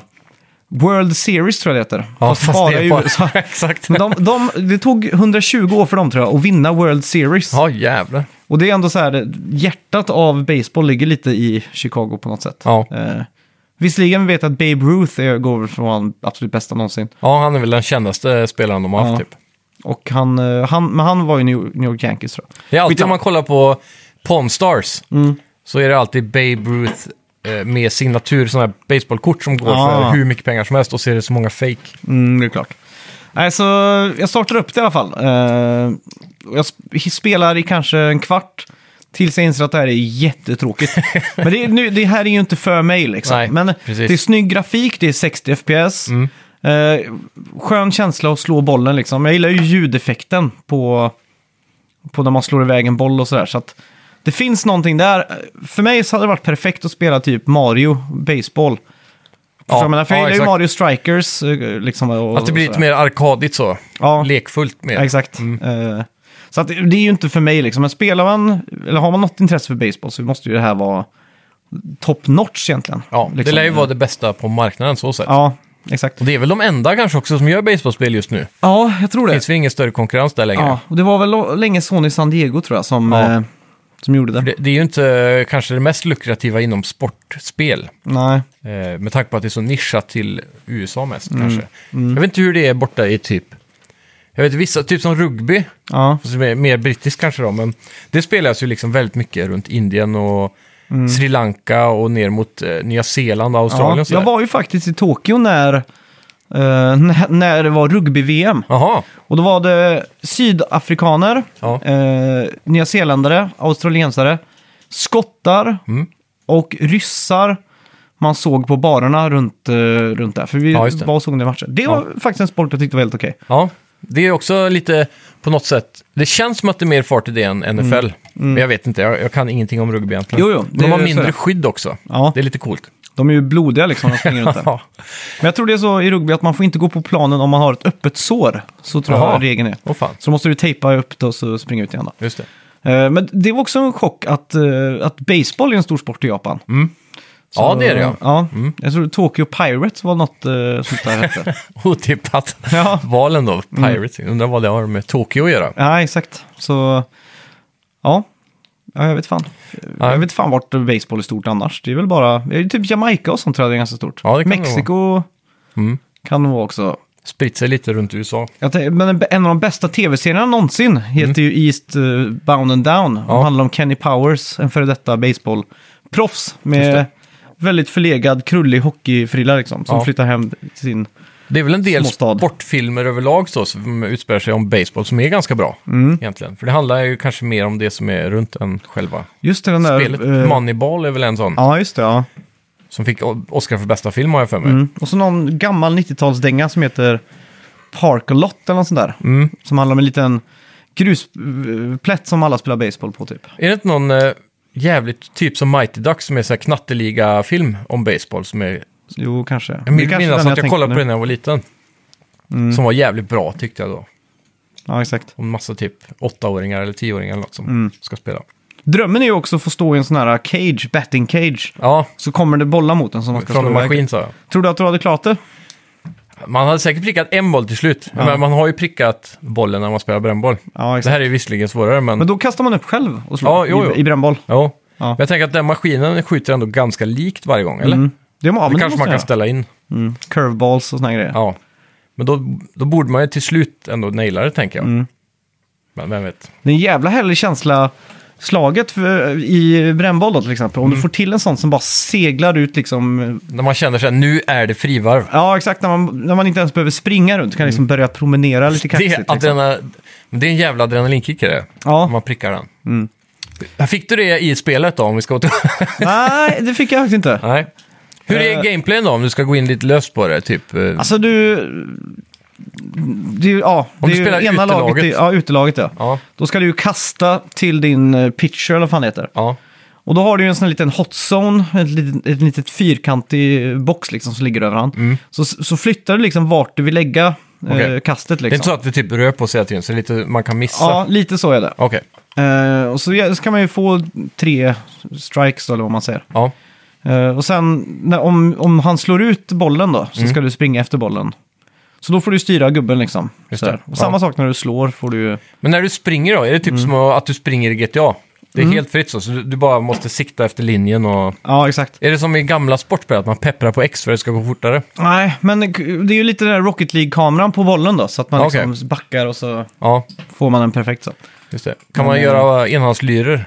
World Series tror jag det heter. Ja, fast bara det är bara... USA. [LAUGHS] exakt. Men de, de, det tog 120 år för dem tror jag att vinna World Series. Ja, jävlar. Och det är ändå så här, hjärtat av baseball ligger lite i Chicago på något sätt. Ja. Eh, visserligen vet jag att Babe Ruth är, går vara den absolut bästa någonsin. Ja, han är väl den kändaste spelaren de har haft Ja. typ. Och han, eh, han, men han var ju New York Yankees tror jag. Det är alltid om man kollar på Pawn Stars Mm. så är det alltid Babe Ruth med signatur, sådana här baseballkort som går Ah. för hur mycket pengar som helst och så är det så många fake. Mm, det är klart. Nej, så jag startar upp det i alla fall. Eh, jag sp- spelar i kanske en kvart tills jag inser att det här är jättetråkigt. [LAUGHS] Men det, nu, det här är ju inte för mig liksom. Nej, Men precis. det är snygg grafik, det är 60 FPS. Mm. Eh, skön känsla att slå bollen liksom. Jag gillar ju ljudeffekten på, på när man slår iväg en boll och sådär. Så att det finns någonting där. För mig så hade det varit perfekt att spela typ Mario Baseball. Ja, Ja, jag menar, för ja, jag gillar ju exakt. Mario Strikers. eh, Liksom, och, Att det blir lite mer arkadigt så. Ja. Lekfullt mer. Ja, exakt. Eh, så att det det är ju inte för mig liksom. Men spelar man, eller har man något intresse för baseball så måste ju det här vara top notch egentligen. Ja, det Liksom. lär ju vara det bästa på marknaden så sett. Ja, exakt. Och det är väl de enda kanske också som gör baseballspel just nu. Ja, jag tror Det det. finns väl ingen större konkurrens där längre. Ja, och det var väl länge Sony San Diego tror jag som, Ja. eh, som gjorde det. Det, det är ju inte eh, kanske det mest lukrativa inom sportspel. Nej. Eh, med tanke på att det är så nischat till USA mest Mm. kanske. Jag vet inte hur det är borta i typ... Jag vet vissa, typ som rugby, Ja, som är mer brittiskt kanske då, men det spelas ju liksom väldigt mycket runt Indien och Mm. Sri Lanka och ner mot eh, Nya Zeeland och Australien ja. Jag var ju faktiskt i Tokyo när, eh, när- det var rugby-VM. Jaha, Och då var det sydafrikaner, Ja. eh, nyzeeländare, australiensare, skottar Mm. och ryssar man såg på barerna runt, eh, runt där. För vi Ja, just det. var och såg den matchen. Det var faktiskt en sport jag tyckte var helt okej. ja. Det är också lite på något sätt, det känns som att det är mer fart i det än NFL. Men jag vet inte, jag, jag kan ingenting om rugby egentligen. Mm. Jo, jo, Men de har så mindre det. skydd också. Ja. Det är lite coolt. De är ju blodiga liksom, de springer runt där. [LAUGHS] Men jag tror det är så i rugby att man får inte gå på planen om man har ett öppet sår. Så tror Jaha. jag regeln är. Åh fan, Så måste du tejpa upp det och så springa ut igen då. just det. Eh, Men det var också en chock att, eh, att baseball är en stor sport i Japan. Mm. Ja, det är det ja. Ja, jag tror Tokyo Pirates var något uh, sånt där hette. [LAUGHS] Otippat. Ja. Valen då, Pirates. Undrar vad det har med Tokyo att göra. ja, exakt. Så, ja. Ja, jag vet fan. Ja. Jag vet fan vart baseball är stort annars. Det är väl bara, det är typ Jamaica och sånt tror jag det är ganska stort. Ja, det kan det Mexiko Mm. kan nog vara också. Spritt sig lite runt USA. Tänker, men en- av de bästa tv-serierna någonsin heter ju East uh, Bound and Down. Det Mm. Ja. handlar om Kenny Powers, en före detta baseballproffs med det. väldigt förlegad, krullig hockeyfrilla liksom. Som Ja. flyttar hem till sin... Det är väl en del Småstad. sportfilmer överlag så, som utspelar sig om baseball som är ganska bra Mm. egentligen. För det handlar ju kanske mer om det som är runt än själva Just det, den där... spelet. eh, Moneyball är väl en sån Ja, just det. Ja. som fick Oscar för bästa film har jag för mig. Mm. Och så någon gammal 90-talsdänga som heter Park-A-Lot eller något sånt där. Mm. Som handlar om en liten grusplätt som alla spelar baseball på typ. Är det inte någon eh, jävligt, typ som Mighty Ducks som är så här knatteliga film om baseball som är... Jo, kanske. Jag Det minns den att jag kollade på nu. den när jag var liten. Mm. Som var jävligt bra tyckte jag då. Ja, exakt. Om massa typ åttaåringar eller tioåringar eller något som Mm. ska spela. Drömmen är ju också att få stå i en sån här cage, batting cage. Ja, Så kommer det bollar mot en som man ska från slå en iväg. maskin sa jag. Tror du att du hade klarat det? Man hade säkert prickat en boll till slut. Ja. Men man har ju prickat bollen när man spelar brännboll. Ja, Det exakt. här är ju visserligen svårare, men... Men då kastar man upp själv och slår Ja, jo, jo. i, i brännboll. Jo. Ja. Men jag tänker att den maskinen skjuter ändå ganska likt varje gång, eller? Mm. Det, må, det kanske måste man kan jag ställa in. göra. Mm. Curveballs och såna grejer. Ja. Men då, då borde man ju till slut ändå naila det, tänker jag. Mm. Men vem vet. Det är en jävla härlig känsla. Slaget för, i brännboll då till exempel. Om Mm. du får till en sån som bara seglar ut liksom. När man känner sig nu är det frivarv. Ja, exakt. När man, när man inte ens behöver springa runt. Kan liksom börja promenera lite Mm. Det kaxigt. är, liksom. adrena, det är en jävla adrenalinkick är det. Om Ja. man prickar den. Mm. Fick du det i spelet då, om vi ska åter... Nej, det fick jag faktiskt inte. Nej. Hur är Eh. gameplayen då, om du ska gå in lite löst på det? Typ, eh, Alltså du... Det är, ju- ja, Om du är ju spelar ena laget. utelaget. i- Ja, utelaget ja. ja, Då ska du ju kasta till din eh, pitcher eller vad fan det heter. ja. Och då har du ju en sån här liten hot zone, ett litet, ett litet fyrkantig box liksom som ligger över han. Mm. Så, så flyttar du liksom vart du vill lägga eh, Okej. kastet Det är liksom. inte så att det typ rör på sig hela tiden, så det är lite, man kan missa? Ja, lite så är det. Okej, Eh, och så, ja, så kan man ju få tre strikes då, eller vad man säger. ja. Eh, och sen när, om, om han slår ut bollen då, så Mm. ska du springa efter bollen. Så då får du styra gubben liksom. Just det. Och samma Ja. sak när du slår får du ju... Men när du springer då, är det typ Mm. som att du springer i GTA? Det är helt fritt så, så du, du bara måste sikta efter linjen och... Ja, exakt. Är det som i gamla sportspel, att man pepprar på X för att det ska gå fortare? Nej, men det är ju lite den där Rocket League-kameran på bollen då, så att man Okej. liksom backar och så Ja, får man den perfekt så. just det. Kan man Men, göra enhandslyrer?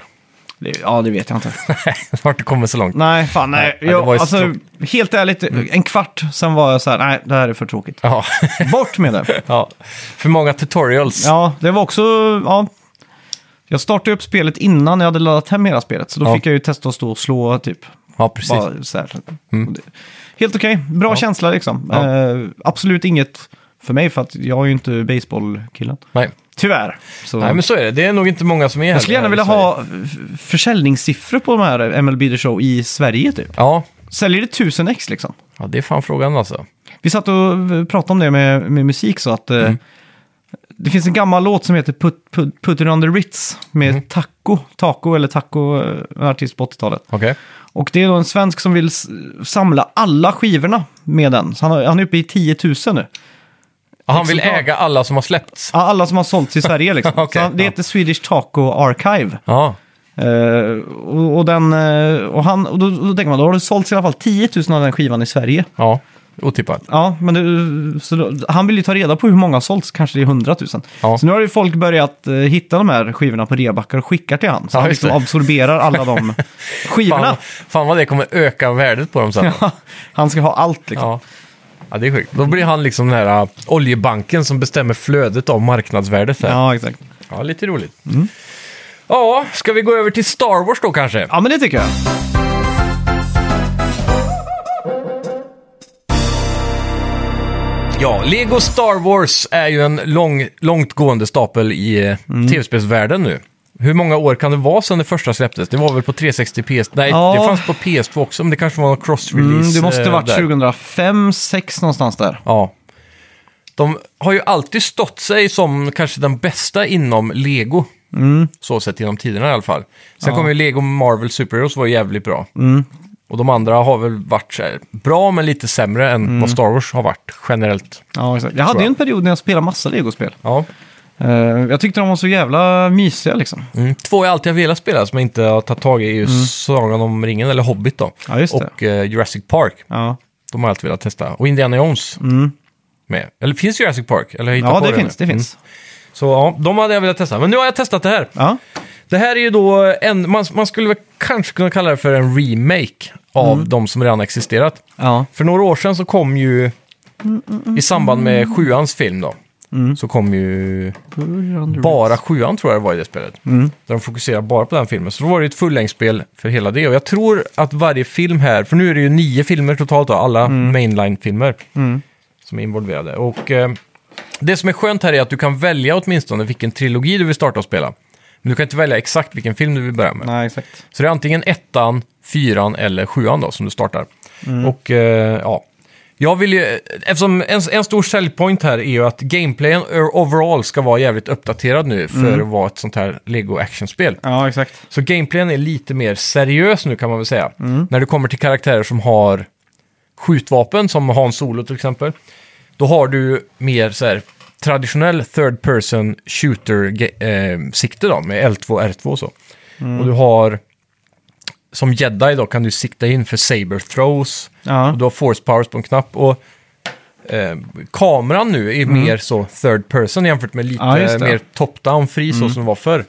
Det, ja, det vet jag inte. [LAUGHS] Vart det kommer så långt. nej, fan nej. Nej, jag, alltså, helt ärligt, en kvart, sen var jag så här, nej, det här är för tråkigt. Ja. [LAUGHS] Bort med det. ja. För många tutorials. Ja, det var också, ja. Jag startade upp spelet innan jag hade laddat hem hela spelet, så då Ja. fick jag ju testa att stå och slå typ. Ja, precis. Bara så här. Mm. Helt okej, bra Ja. känsla liksom. Ja. Eh, absolut inget för mig, för att jag är ju inte baseballkillen. Nej. Tyvärr. Så. Nej, men så är det. Det är nog inte många som är jag skulle gärna här vilja ha försäljningssiffror på de här MLB The Show i Sverige typ. Ja. Säljer det 1000 ex liksom? ja, det är fan frågan alltså. Vi satt och eh, pratade om det med, med musik så att eh, Mm. det finns en gammal låt som heter Put, Put, Put It On The Ritz med Mm. Taco, Taco eller Taco, eh, en artist på 80-talet. Okej. Och det är då en svensk som vill samla alla skivorna med den. Så han, han är uppe i 10 000 nu. Han vill Exemplar. äga alla som har släppts. Ja, Alla som har sålts i [LAUGHS] Sverige liksom. Okej, så det ja. heter Swedish Taco Archive. Ja. Eh, och, och, den, eh, och, han, och då, då tänker man, då har det sålts i alla fall 10 000 av den skivan i Sverige. Ja. Otippat. Ja, men det, så då, han vill ju ta reda på hur många har sålts, kanske det är 100 000. Ja. Så nu har ju folk börjat eh, hitta de här skivorna på rebackar och skickar till han. Så Ja, han liksom absorberar alla de [LAUGHS] skivorna. Fan, fan vad det kommer öka värdet på dem sen. [LAUGHS] Ja. han ska ha allt liksom. Ja. ja, det är sjukt. Då blir han liksom den här uh, oljebanken som bestämmer flödet av marknadsvärdet. Här. Ja. Ja, exakt. lite roligt. Ja, ska vi gå över till Star Wars då kanske? Ja, men det tycker jag. Ja, Lego Star Wars är ju en lång, långtgående stapel i eh, Mm. tv-spelsvärlden nu. Hur många år kan det vara sedan det första släpptes? Det var väl på 360 PS... Nej, Ja. det fanns på PS2 också, men det kanske var någon cross-release. Mm, det måste eh, varit där. 2005, 2006 någonstans där. Ja. De har ju alltid stått sig som kanske den bästa inom Lego. Så sett genom tiderna i alla fall. Sen Ja. kom ju Lego Marvel Superheroes var ju jävligt bra. Mm. Och de andra har väl varit bra men lite sämre än vad Star Wars har varit generellt. Ja, exakt. Jag hade ju en period när jag spelade massa Legospel. Ja. Eh, jag tyckte de var så jävla mysiga liksom. Mm. Två jag alltid har velat spela som jag inte har tagit tag i är ju Sagan om ringen, eller Hobbit då. Ja, just det. Och eh, Jurassic Park. Ja, De har jag alltid velat testa. Och Indiana Jones mm. med. Eller finns Jurassic Park? Eller ja det, det finns. Det Mm. finns. Så ja, de hade jag velat testa. Men nu har jag testat det här. Ja. Det här är ju då en, man, man skulle väl kanske kunna kalla det för en remake av Mm. de som redan existerat. Ja. För några år sedan så kom ju, i samband med sjuans film då, Mm. så kom ju bara sjuan tror jag det var i det spelet. Mm. Där de fokuserar bara på den filmen. Så då var det ett fullängdsspel för hela det. Och jag tror att varje film här, för nu är det ju nio filmer totalt då, alla mainline-filmer Mm. som är involverade. Och eh, det som är skönt här är att du kan välja åtminstone vilken trilogi du vill starta och spela. Men du kan inte välja exakt vilken film du vill börja med. Nej, exakt. Så det är antingen ettan, fyran eller sjuan då som du startar. Och eh, ja, jag vill ju, eftersom en, en stor säljpoint här är ju att gameplayen overall ska vara jävligt uppdaterad nu för att vara ett sånt här Lego actionspel. Ja, exakt. Så gameplayen är lite mer seriös nu kan man väl säga. När det kommer till karaktärer som har skjutvapen, som Han Solo till Då har du mer så här traditionell third person shooter-sikte då, med L2 R2 och så. Och du har, som jedi då kan du sikta in för saber throws. Ja. Och du har force powers på en knapp. Och eh, kameran nu är mer så third person jämfört med lite Ja, just det. mer top-down fri så som det var förr.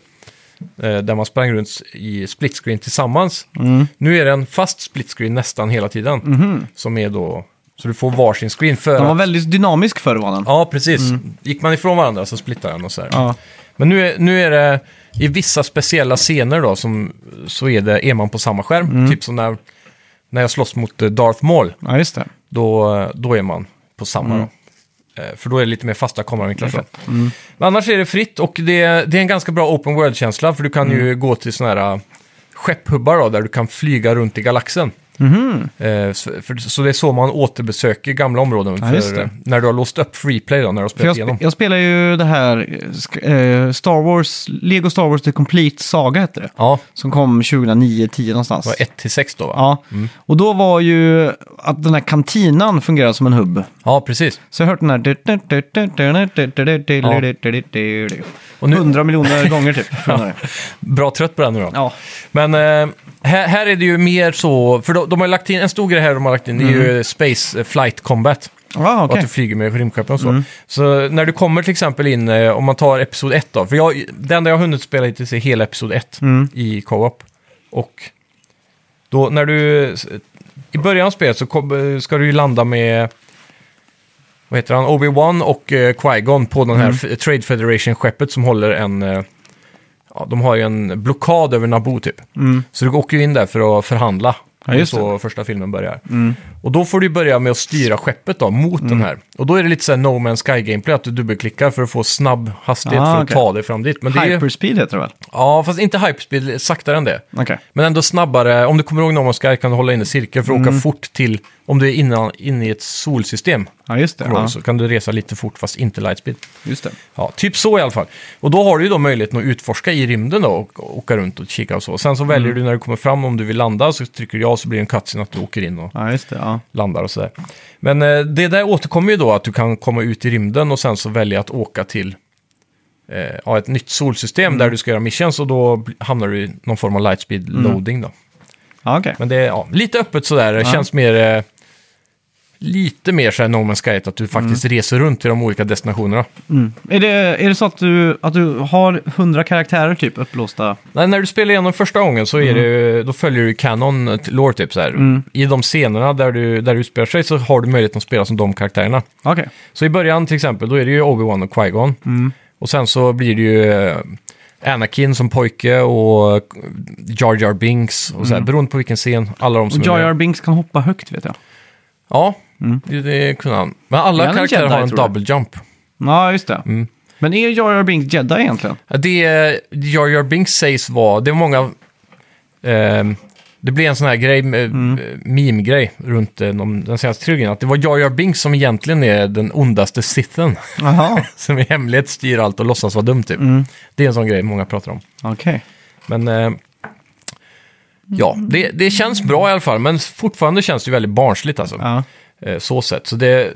Eh, där man sprang runt i split screen tillsammans. Nu är det en fast split screen nästan hela tiden. Som är då, så du får varsin screen för Den var att- väldigt dynamisk förr var den. Ja, precis. Gick man ifrån varandra så splittade den och så här. Ja. Men nu är, nu är det i vissa speciella scener då som, så är, det, är man på samma skärm. Typ som när, när jag slåss mot eh, Darth Maul. ja, just det. Då, då är man på samma då. Eh, För då är det lite mer fasta kameravinklar. så. Men annars är det fritt och det, det är en ganska bra open world-känsla. För du kan ju gå till sådana här äh, skepphubbar då, där du kan flyga runt i galaxen. Eh, så, för, så det är så man återbesöker gamla områden. Ja, just för, det. eh, när du har låst upp freeplay då, när du har För spelat jag, igenom. jag spelar ju det här eh, sk- eh, Star Wars, Lego Star Wars The Complete Saga hette det. Ja, Som kom 2009-10 någonstans. det var 1 till 6 då va? Ja, och då var ju att den här kantinan fungerade som en hubb. Ja, precis. Så jag har hört den här... Och nu- Hundra miljoner gånger typ. det. Bra trött på den nu då. Ja. Men eh, här, här är det ju mer så, för de, de har lagt in, en stor grej här de har lagt in, det är ju Space Flight Combat. Ja, Och Mm. okej. att du flyger med rymdskeppen och så. Så när du kommer till exempel in, eh, om man tar Episod 1 då, för jag, det enda jag har hunnit spela hittills är hela Episod 1 Mm. i co-op. Och då när du... I början av spelet så kom, ska du ju landa med... Vad heter han? Obi-Wan och eh, Qui-Gon på den här Mm. F- Trade Federation-skeppet som håller en... Eh, ja, de har ju en blockad över Naboo typ. Så du åker ju in där för att förhandla. Mm. Ja, just Mm. så första filmen börjar. Och då får du börja med att styra skeppet då, mot den här. Och då är det lite så här No Man's Sky-gameplay, att du dubbelklickar för att få snabb hastighet Ah, för att okej. ta dig fram dit. Men det är, Hyperspeed heter det väl? Ja, fast inte hyperspeed, saktare än det. Okej. Men ändå snabbare. Om du kommer ihåg No Man's Sky kan du hålla inne cirkeln för att Mm. åka fort till, om du är inne, inne i ett solsystem. Ja, just det. Ja, Så kan du resa lite fort fast inte lightspeed. just det. Ja, typ så i alla fall. Och då har du ju då möjligheten att utforska i rymden då och, åka runt och kika och så. Sen så Mm. väljer du när du kommer fram om du vill landa så trycker du ja så blir det en cutscene att du åker in och Ja, just det. Ja. landar och sådär. Men eh, det där återkommer ju då att du kan komma ut i rymden och sen så välja att åka till eh, ja, ett nytt solsystem Mm. där du ska göra missions och då bl- hamnar du i någon form av lightspeed Mm. loading då. Ja, okej. Men det är ja, lite öppet sådär, det känns mer... Eh, lite mer såhär No Man's Sky, att du faktiskt reser runt till de olika destinationerna. Är, det, är det så att du, att du har hundra karaktärer typ upplåsta? Nej, när du spelar igenom första gången så är Mm. det, då följer du Canon eh, lore typ så här. I de scenerna där du, där du utspelar sig så har du möjlighet att spela som de karaktärerna. Okej. Så i början till exempel, då är det ju Obi-Wan och Qui-Gon. Mm. Och sen så blir det ju eh, Anakin som pojke och eh, Jar Jar Binks och så här, beroende på vilken scen. Alla de som Mm. Och Jar. Jar Binks kan hoppa högt vet jag. Ja, det, det kunde han. Men alla Är han en karaktärer jedi, har en tror du? double jump. Ja, just det. Mm. Men är Jar Jar Binks jedi egentligen? Det Jar Jar Binks sägs vara, det var många... ehm, det blev en sån här grej, mm. meme-grej runt eh, de, den senaste trilogin. Att det var Jar Jar Binks som egentligen är den ondaste sithen. Jaha, [LAUGHS] som i hemlighet styr allt och låtsas vara dum typ. Mm. Det är en sån grej många pratar om. okej. Men eh, ja, det, det känns bra i alla fall. Men fortfarande känns det ju väldigt barnsligt alltså. Ja. Eh, så sett. Så det,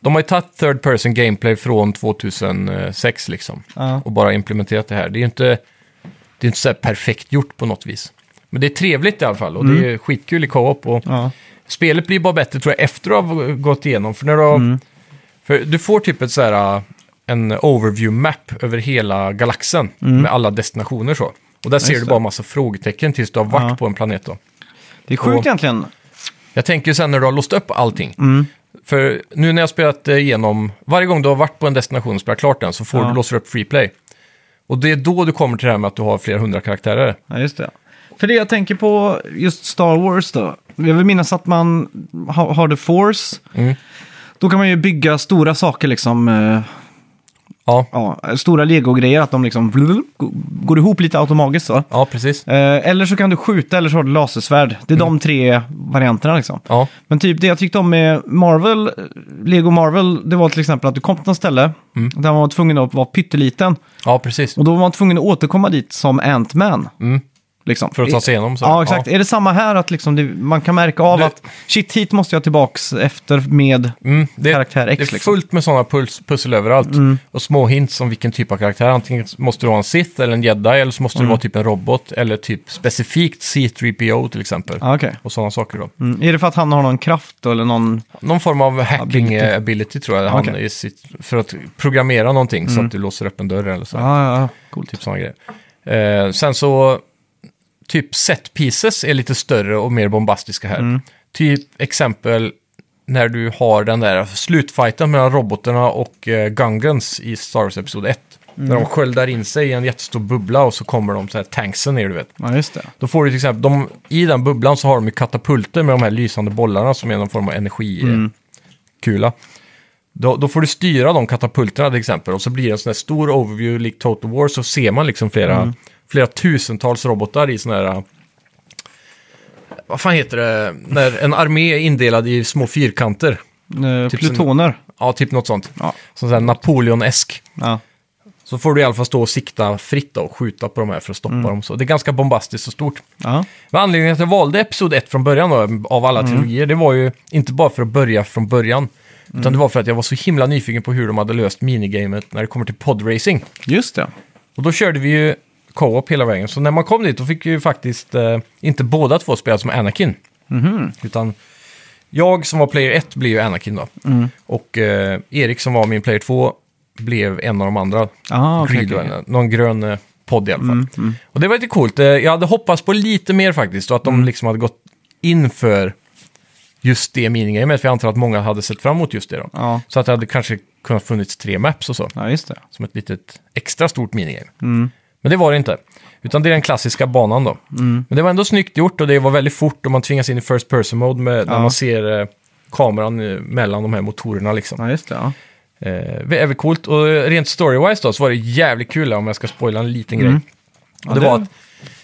de har ju tagit third person gameplay från 2006 liksom. Ja. Och bara implementerat det här. Det är ju inte, det är inte så perfekt gjort på något vis. Men det är trevligt i alla fall och det är skitkul i co-op. Och Ja. Spelet blir bara bättre tror jag efter att ha gått igenom. För när du, har, för du får typ ett så här, en overview map över hela galaxen med alla destinationer så. Och där ser just du det. bara massa frågetecken tills du har varit Ja. på en planet då. Det är sjukt Och- egentligen. Jag tänker ju sen när du har låst upp allting. Mm. För nu när jag spelat eh, igenom, varje gång du har varit på en destination och spelat klart den så får Ja. du låsa upp free play. Och det är då du kommer till det här med att du har flera hundra karaktärer. Ja, just det. För det jag tänker på just Star Wars då. Jag vill minnas att man har, har The Force. Mm. Då kan man ju bygga stora saker liksom. Ja, Ja, stora legogrejer, att de liksom blub, går ihop lite automatiskt så. ja precis. Eh, eller så kan du skjuta eller så har du lasersvärd. Det är de tre varianterna liksom. Ja, Men typ det jag tyckte om med Marvel, Lego Marvel, det var till exempel att du kom till något ställe där man var tvungen att vara pytteliten. ja precis. Och då var man tvungen att återkomma dit som Ant-Man. Mm. Liksom. För att ta sig igenom så. Ja, exakt. Är det samma här att liksom det, man kan märka av Du- att shit, hit måste jag tillbaks efter med... Mm, det, Karaktär X, det är liksom. fullt med sådana puls, pussel överallt. Och små hints om vilken typ av karaktär. Antingen måste du vara en Sith eller en Jedi eller så måste du vara typ en robot. Eller typ specifikt C3PO till exempel. Ja, okej. Och sådana saker då. Mm. Är det för att han har någon kraft då, eller någon... Någon form av hacking Ability. ability, tror jag. Han Okej. är sitt, för att programmera någonting så att du låser upp en dörr eller så. Ja, ja, ja. Coolt. Typ sådana grejer. Eh, sen så, typ set pieces är lite större och mer bombastiska här. Mm. Typ exempel när du har den där slutfighten mellan robotarna och eh, Gungans i Star Wars Episod 1. Mm. När de sköldar in sig i en jättestor bubbla och så kommer de så här tanksen ner, du vet. Ja, just det. Då får du till exempel, de, i den bubblan så har de ju katapulter med de här lysande bollarna som är någon form av energikula. Då, då får du styra de katapulterna till exempel och så blir det en sån här stor overview lik Total War så ser man liksom flera, flera tusentals robotar i såna här... Vad fan heter det? När en armé är indelad i små fyrkanter. Eh, Typ plutoner. Ja, typ något sånt. Ja. Som sån här Napoleon-esk. Ja. Så får du i alla fall stå och sikta fritt och skjuta på de här för att stoppa dem. Så det är ganska bombastiskt och stort. Ja. Men anledningen till att jag valde Episod 1 från början då, av alla trilogier, det var ju inte bara för att börja från början. Utan det var för att jag var så himla nyfiken på hur de hade löst minigamet när det kommer till podracing. Just det. Och då körde vi ju co-op hela vägen. Så när man kom dit då fick ju faktiskt eh, inte båda två spela som Anakin. Utan jag som var player 1 blev ju Anakin då. Och eh, Erik som var min player 2 blev en av de andra. Ah, okej, Greedo, okej. Någon grön, eh, podd i alla fall. Mm, Och det var lite coolt. Eh, Jag hade hoppats på lite mer faktiskt och att de Mm. liksom hade gått in för just det minigamet. För jag antar att många hade sett fram emot just det då. Ja, Så att det hade kanske kunnat funnits tre maps och så. ja just det. Som ett litet extra stort minigame. Mm. Men det var det inte. Utan det är den klassiska banan då. Mm. Men det var ändå snyggt gjort och det var väldigt fort och man tvingas in i first person mode med, när Ja. man ser eh, kameran eh, mellan de här motorerna liksom. Ja, just det. Ja. Eh, väl coolt. Och eh, rent story-wise då så var det jävligt kul om jag ska spoila en liten grej. Mm. Och det, det- var att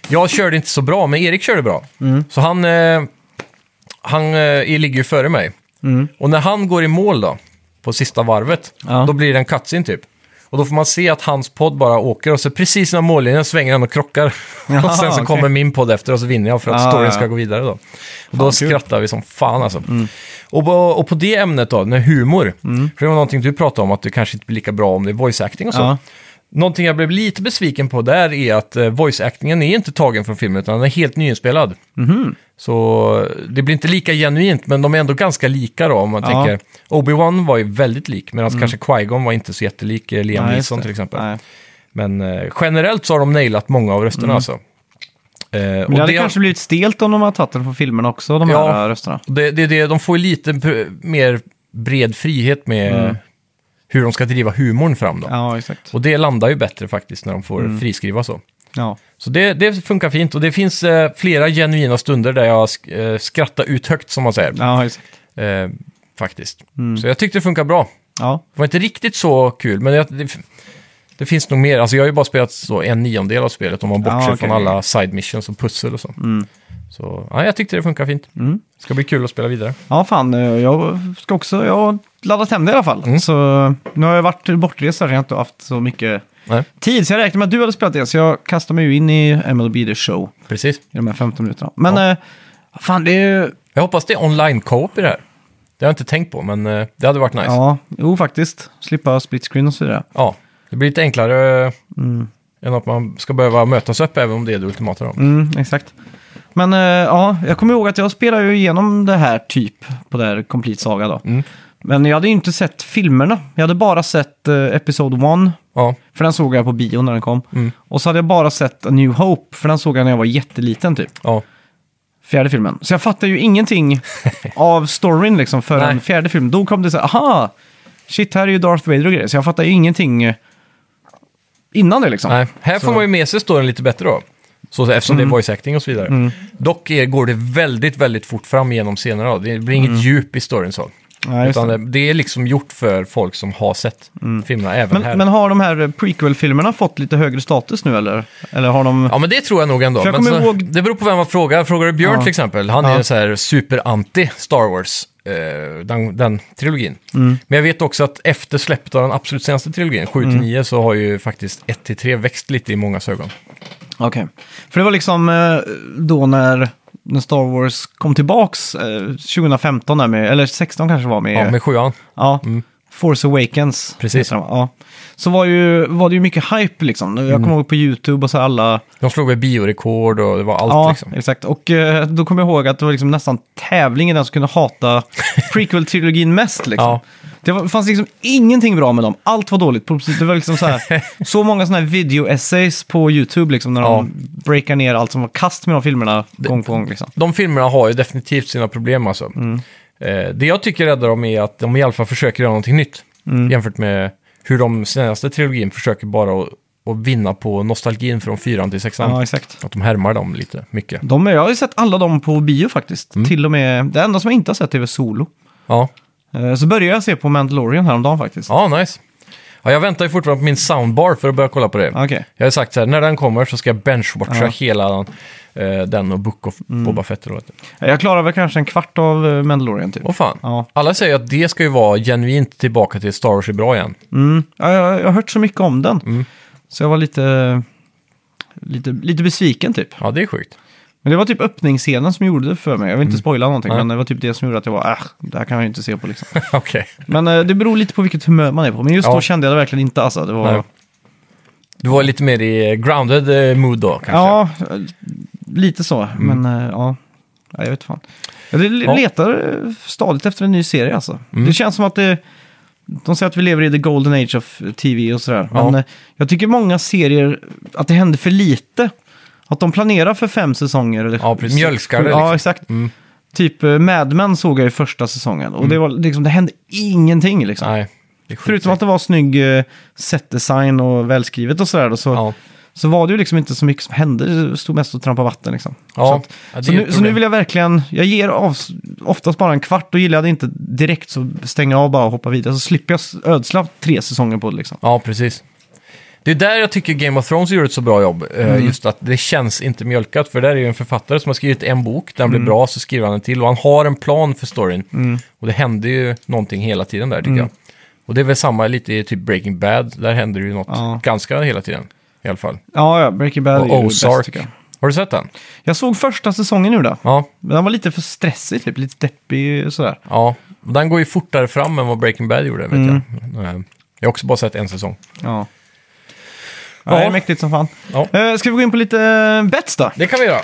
jag körde inte så bra, men Erik körde bra. Mm. Så han, eh, han eh, ligger ju före mig. Mm. Och när han går i mål då, på sista varvet, Ja. då blir det en cutscene typ. Och då får man se att hans podd bara åker och så precis när mållinjen svänger han och krockar. och Jaha, sen så okej. kommer min podd efter och så vinner jag för att Ah, storyn ja. ska gå vidare då. Och då. Mm. skrattar vi som fan alltså. Och, på, och på det ämnet då, med humor. För det var någonting du pratade om, att det kanske inte blir lika bra om det är voice acting och så. Ja. Någonting jag blev lite besviken på där är att eh, voice-actingen är inte tagen från filmen, utan den är helt nyinspelad. Mhm. Så det blir inte lika genuint, men de är ändå ganska lika då, om man Ja. Mm. tänker. Obi-Wan var ju väldigt lik, medan kanske Qui-Gon var inte så jättelik eh, Liam Nej, just Neeson det. till exempel. Nej. Men eh, generellt så har de nailat många av rösterna alltså. Eh, Men och det hade det, kanske blivit stelt om de hade tagit den från filmerna också, de Ja. här rösterna. det, det, det, de får ju lite pr- mer bred frihet med Mm. hur de ska driva humorn fram då. Ja, exakt. Och det landar ju bättre faktiskt när de får Mm. friskriva så. Ja. Så det, det funkar fint och det finns eh, flera genuina stunder där jag sk eh, skrattar ut högt som man säger. Ja. Eh, faktiskt. Mm. Så jag tyckte det funkar bra. Ja. Det var inte riktigt så kul, men det, det, det finns nog mer. Alltså jag har ju bara spelat så en niondel av spelet om man bortser Ja, okej. från alla side missions och pussel och så. Mm. Så ja, jag tyckte det funkar fint. Mm. Ska bli kul att spela vidare. Ja, fan. eh, Jag ska också... Jag har laddat hem det i alla fall. Mm. Så nu har jag varit bortrest så jag har inte haft så mycket Nej, tid. Så jag räknar med att du hade spelat det. Så jag kastar mig ju in i MLB The Show precis. i de här 15 minuterna. Men Ja. eh, fan, det är... Jag hoppas det är online co-op i det här. Det har jag inte tänkt på, men eh, det hade varit nice. Ja. Ja, jo faktiskt. Slippa split screen och så vidare. det blir lite enklare eh, än att man ska behöva mötas upp även om det är det ultimata. Då. Mm, exakt. Men eh, ja, jag kommer ihåg att jag spelade ju igenom det här typ på det här Complete Saga då. Mm. Men jag hade ju inte sett filmerna. Jag hade bara sett eh, Episode 1, Ja, för den såg jag på bio när den kom. Mm. Och så hade jag bara sett A New Hope, för den såg jag när jag var jätteliten typ. ja. Fjärde filmen. Så jag fattade ju ingenting [LAUGHS] av storyn liksom förrän fjärde filmen. Då kom det så här, aha! Shit, här är ju Darth Vader och grejer. Så jag fattade ju ingenting innan det liksom. Nej, här Så- får man ju med sig storyn lite bättre då. Så, eftersom det är voice acting och så vidare. Dock är, går det väldigt, väldigt fort fram genom scenerna. Det blir inget djup i storyn så. Ja, Utan det. det. är liksom gjort för folk som har sett filmerna även här. Men, men har de här prequel-filmerna fått lite högre status nu eller? Eller har de... Ja, men det tror jag nog ändå. För jag men kommer så, ihåg- Det beror på vem man frågar. Frågar du Björn Ja. till exempel, han är Ja. så här super-anti Star Wars, eh, den, den trilogin. Mm. Men jag vet också att efter släppet av den absolut senaste trilogin, 7-9, Mm. så har ju faktiskt 1-3 växt lite i många ögon. Okej. För det var liksom eh, då när, när Star Wars kom tillbaks eh, 2015, där med, eller 16 kanske var med... Ja, med sjuan. Ja, Mm. Force Awakens. Precis. Ja. Så var, ju, var det ju mycket hype liksom. Jag Mm. kommer ihåg på YouTube och så alla... De slog väl biorekord och det var allt ja, liksom. exakt. Och eh, då kommer jag ihåg att det var liksom nästan tävling i den som kunde hata [LAUGHS] prequel-trilogin mest. Liksom. Ja. Det var, fanns liksom ingenting bra med dem. Allt var dåligt. Det var liksom så, här, [LAUGHS] så många sådana här video-essays på YouTube liksom, när Ja. de breakar ner allt som var kast med de filmerna gång på gång. Liksom. De filmerna har ju definitivt sina problem alltså. Mm. Eh, det jag tycker räddar dem är att de i alla fall försöker göra någonting nytt. Mm. Jämfört med hur de senaste trilogin försöker bara att, att vinna på nostalgin från fyran till sexan. Ja, exakt. Att de härmar dem lite mycket. De, jag har ju sett alla dem på bio faktiskt. Mm. Till och med, det enda som jag inte har sett är väl Solo. Ja, Eh, Så började jag se på Mandalorian häromdagen faktiskt. ja nice. Ja, jag väntar ju fortfarande på min soundbar för att börja kolla på det. Okej. Jag har sagt så här, när den kommer så ska jag benchwatcha Ja. Mm. hela eh, den och Book of Boba Fett. heter. Jag klarar väl kanske en kvart av eh, Mandalorian typ. Åh fan. Ja. Alla säger att det ska ju vara genuint tillbaka till Star Wars är bra igen. Mm. Ja, jag, jag har hört så mycket om den. Mm. Så jag var lite, lite, lite besviken typ. Ja, det är sjukt. Men det var typ öppningsscenen som gjorde det för mig. Jag vill inte spoila någonting, Mm. Nej. men det var typ det som gjorde att jag var, äh, det här kan jag ju inte se på liksom. [LAUGHS] Okej. Men eh, det beror lite på vilket humör man är på. Men just Ja. då kände jag det verkligen inte alltså. Det var, Nej. Du var lite mer i grounded eh, mood då kanske? ja, eh, lite så. Men eh, ja, ja, jag vet fan. Jag le- Ja. letar eh, stadigt efter en ny serie alltså. Mm. Det känns som att det, de säger att vi lever i the golden age of TV och sådär. Ja. Men eh, jag tycker många serier, att det händer för lite. Att de planerar för fem säsonger. Eller Ja, precis. Mjölkar det, sju- Ja, liksom. exakt. Mm. Typ eh, Mad Men såg jag i första säsongen. Och det, var, liksom, det hände ingenting liksom. Nej. det är. Förutom att det var snygg eh, setdesign och välskrivet och sådär. då, Så, Ja. så var det ju liksom inte så mycket som hände. Det stod mest och trampade vatten liksom. Ja, Så, att, ja, det så, är nu, så nu problem. vill jag verkligen, jag ger av, oftast bara en kvart och gillar jag det inte direkt så stänger jag av bara och hoppar vidare. Så slipper jag ödsla tre säsonger på det liksom. Ja, precis. Det är där jag tycker Game of Thrones gör ett så bra jobb. eh, Mm. Just att det känns inte mjölkat. För där är ju en författare som har skrivit en bok, den blir Mm. bra, så skriver han en till. Och han har en plan för storyn. Och det händer ju någonting hela tiden där, tycker Mm. jag. Och det är väl samma lite i typ Breaking Bad. Där händer det ju något Ja. ganska hela tiden. I alla fall. Ja, ja, Breaking Bad Och är ju bäst Ozark. tycker jag. Har du sett den? Jag såg första säsongen nu då. Ja. Men Den var lite för stressig, typ. lite deppig och sådär. Ja. Den går ju fortare fram än vad Breaking Bad gjorde, vet Mm. jag. Eh, Jag har också bara sett en säsong. Ja. Ja. Det är mäktigt som fan. Ja. Eh, ska vi gå in på lite eh, bets då? Det kan vi göra.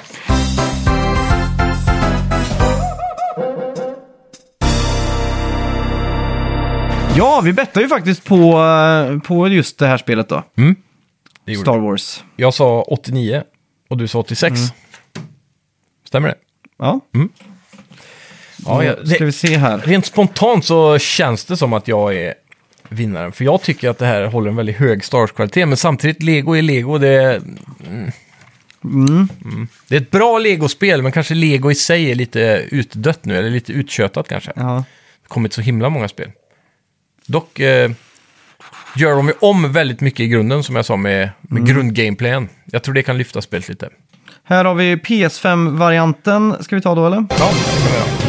Ja, vi bettar ju faktiskt på, eh, på just det här spelet då. Det gjorde Star Wars. Jag sa 89 och du sa 86. Mm. Stämmer det? Ja, Ja, jag, ska vi se här. rent spontant så känns det som att jag är vinnaren. För jag tycker att det här håller en väldigt hög Star Wars-kvalitet. Men samtidigt, Lego är Lego. Det är, mm. Mm. det är ett bra Lego-spel, men kanske Lego i sig är lite utdött nu. Eller lite uttjötat kanske. Det Ja. har kommit så himla många spel. Dock eh, gör de ju om väldigt mycket i grunden, som jag sa, med, med grundgameplayen. Jag tror det kan lyfta spelet lite. Här har vi PS5-varianten. Ska vi ta då eller? Ja, det kan vi göra.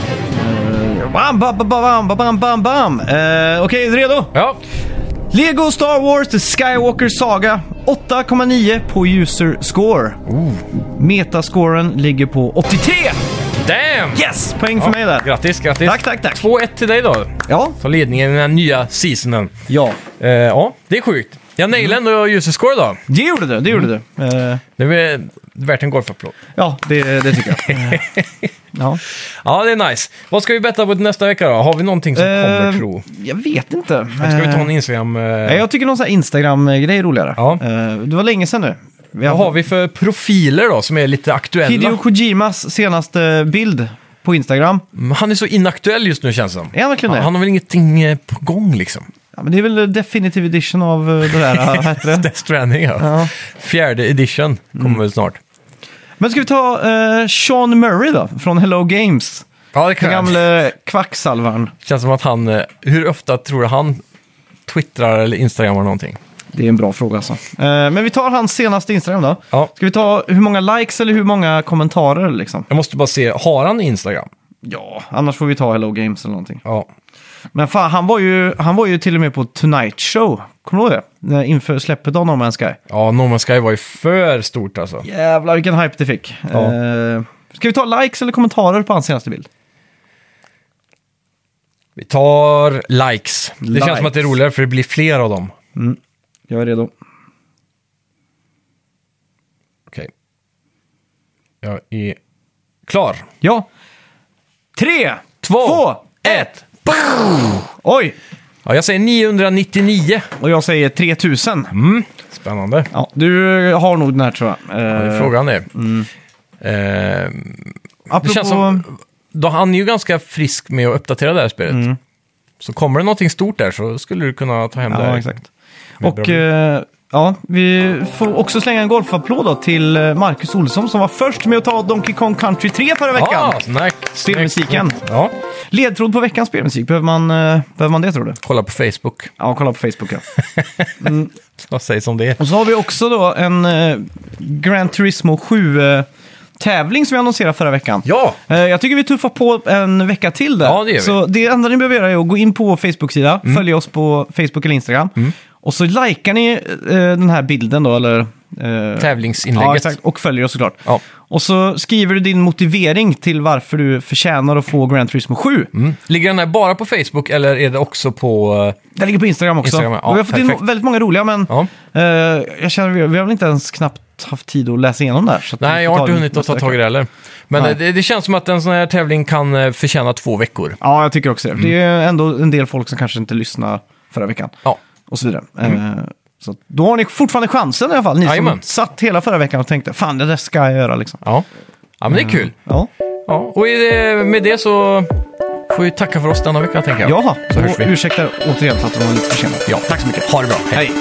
Bam, bam, bam, bam, bam, bam, bam. Eh, Okej, är du redo? Ja, Lego Star Wars The Skywalker Saga 8,9 på user score. Metascoren ligger på 83! damn! Yes! Poäng för mig där. Grattis, grattis. Tack, tack, tack. 2-1 till dig då. Ja. Ta ledningen i den här nya seasonen. Ja, Eh, ja, det är sjukt. Jag nailade ändå user score då. det gjorde du. Det gjorde du. Eh, Det är värt en golfapplåd. ja, det, det tycker jag. [LAUGHS] Eh, ja. Ja, det är nice. Vad ska vi betta på till nästa vecka då? Har vi någonting som kommer Eh, tro? Jag vet inte. Ska vi ta en Eh, Instagram? Eh, nej, jag tycker någon sån här Instagram-grej är roligare. Ja. Eh, det var länge sedan nu. Vi Vad har vi för profiler då som är lite aktuella? Hideo Kojimas senaste bild på Instagram. Mm, Han är så inaktuell just nu känns det som. Är han verkligen Han, det? han har väl ingenting eh, på gång liksom. Ja, men det är väl Definitive Edition av eh, det där, vad heter det? [LAUGHS] Death Stranding ja. Ja. Fjärde edition kommer Mm. väl snart. Men ska vi ta eh, Sean Murray då, från Hello Games? Ja, det Den kan jag. gamle kvacksalvaren. Känns som att han, eh, hur ofta tror du han twittrar eller instagrammar någonting? Det är en bra fråga alltså. Eh, men vi tar hans senaste Instagram då. Ja. Ska vi ta hur många likes eller hur många kommentarer liksom? Jag måste bara se, har han Instagram? Ja, annars får vi ta Hello Games eller någonting. Ja. Men fan, han var ju, han var ju till och med på Tonight Show. Kommer du ihåg det? När- Inför släppet av No Man's Sky. Ja, No Man's Sky var ju för stort alltså. Jävlar vilken hype det fick. Ja. Eh, ska vi ta likes eller kommentarer på hans senaste bild? Vi tar likes. Det Likes. känns som att det är roligare för det blir fler av dem. Jag är redo. Okej. Jag är klar. Ja. Tre, Två, två ett. Oj! Ja, jag säger 999. Och jag säger 3000. Mm. Spännande. Ja, du har nog den här tror jag. Ja, det är Eh, frågan är. Eh, det apropå... känns som... Då han är ju ganska frisk med att uppdatera det här spelet. Så kommer det någonting stort där så skulle du kunna ta hem det. Ja, här. exakt. Och eh, ja, vi får också slänga en golfapplåd då till eh, Marcus Olsson som var först med att ta Donkey Kong Country 3 förra veckan. Ah, snack. Spelmusiken. Ja, Ledtråd på veckans spelmusik, behöver man, eh, behöver man det tror du? kolla på Facebook. Ja, kolla på Facebook ja. [LAUGHS] Vad sägs om det? Och så har vi också då en eh, Gran Turismo 7-tävling som vi annonserade förra veckan. Ja! Eh, Jag tycker vi tuffar på en vecka till där. Ja, det gör vi. Mm. Så det enda ni behöver göra är att gå in på vår Facebook-sida, följa oss på Facebook eller Instagram. Och så likar ni eh, den här bilden då, eller... eh, Tävlingsinlägget. Ja, exakt. Och följer oss såklart. Ja. Och så skriver du din motivering till varför du förtjänar att få Gran Turismo 7. Mm. Ligger den här bara på Facebook eller är det också på... eh, Den ligger på Instagram också. Instagram, ja, och vi har fått perfekt. in väldigt många roliga, men Ja. eh, jag känner vi, vi har väl inte ens knappt haft tid att läsa igenom det vi Nej, jag har inte hunnit att ta tag i det heller. Men eh, det, det känns som att en sån här tävling kan eh, förtjäna två veckor. Ja, jag tycker också det. Mm. Det är ändå en del folk som kanske inte lyssnar förra veckan. Ja. Och så vidare. Eh, så att då har ni fortfarande chansen i alla fall. Ni Jajamän. som satt hela förra veckan och tänkte fan det där ska jag göra liksom. Ja. ja, men det är kul. Ja, Ja. Och i det, med det så får vi tacka för oss denna vecka, tänker jag. Jaha, Så hörs vi. ursäkta återigen för att det var lite försenat. Ja. Tack så mycket. Ha det bra. Hej.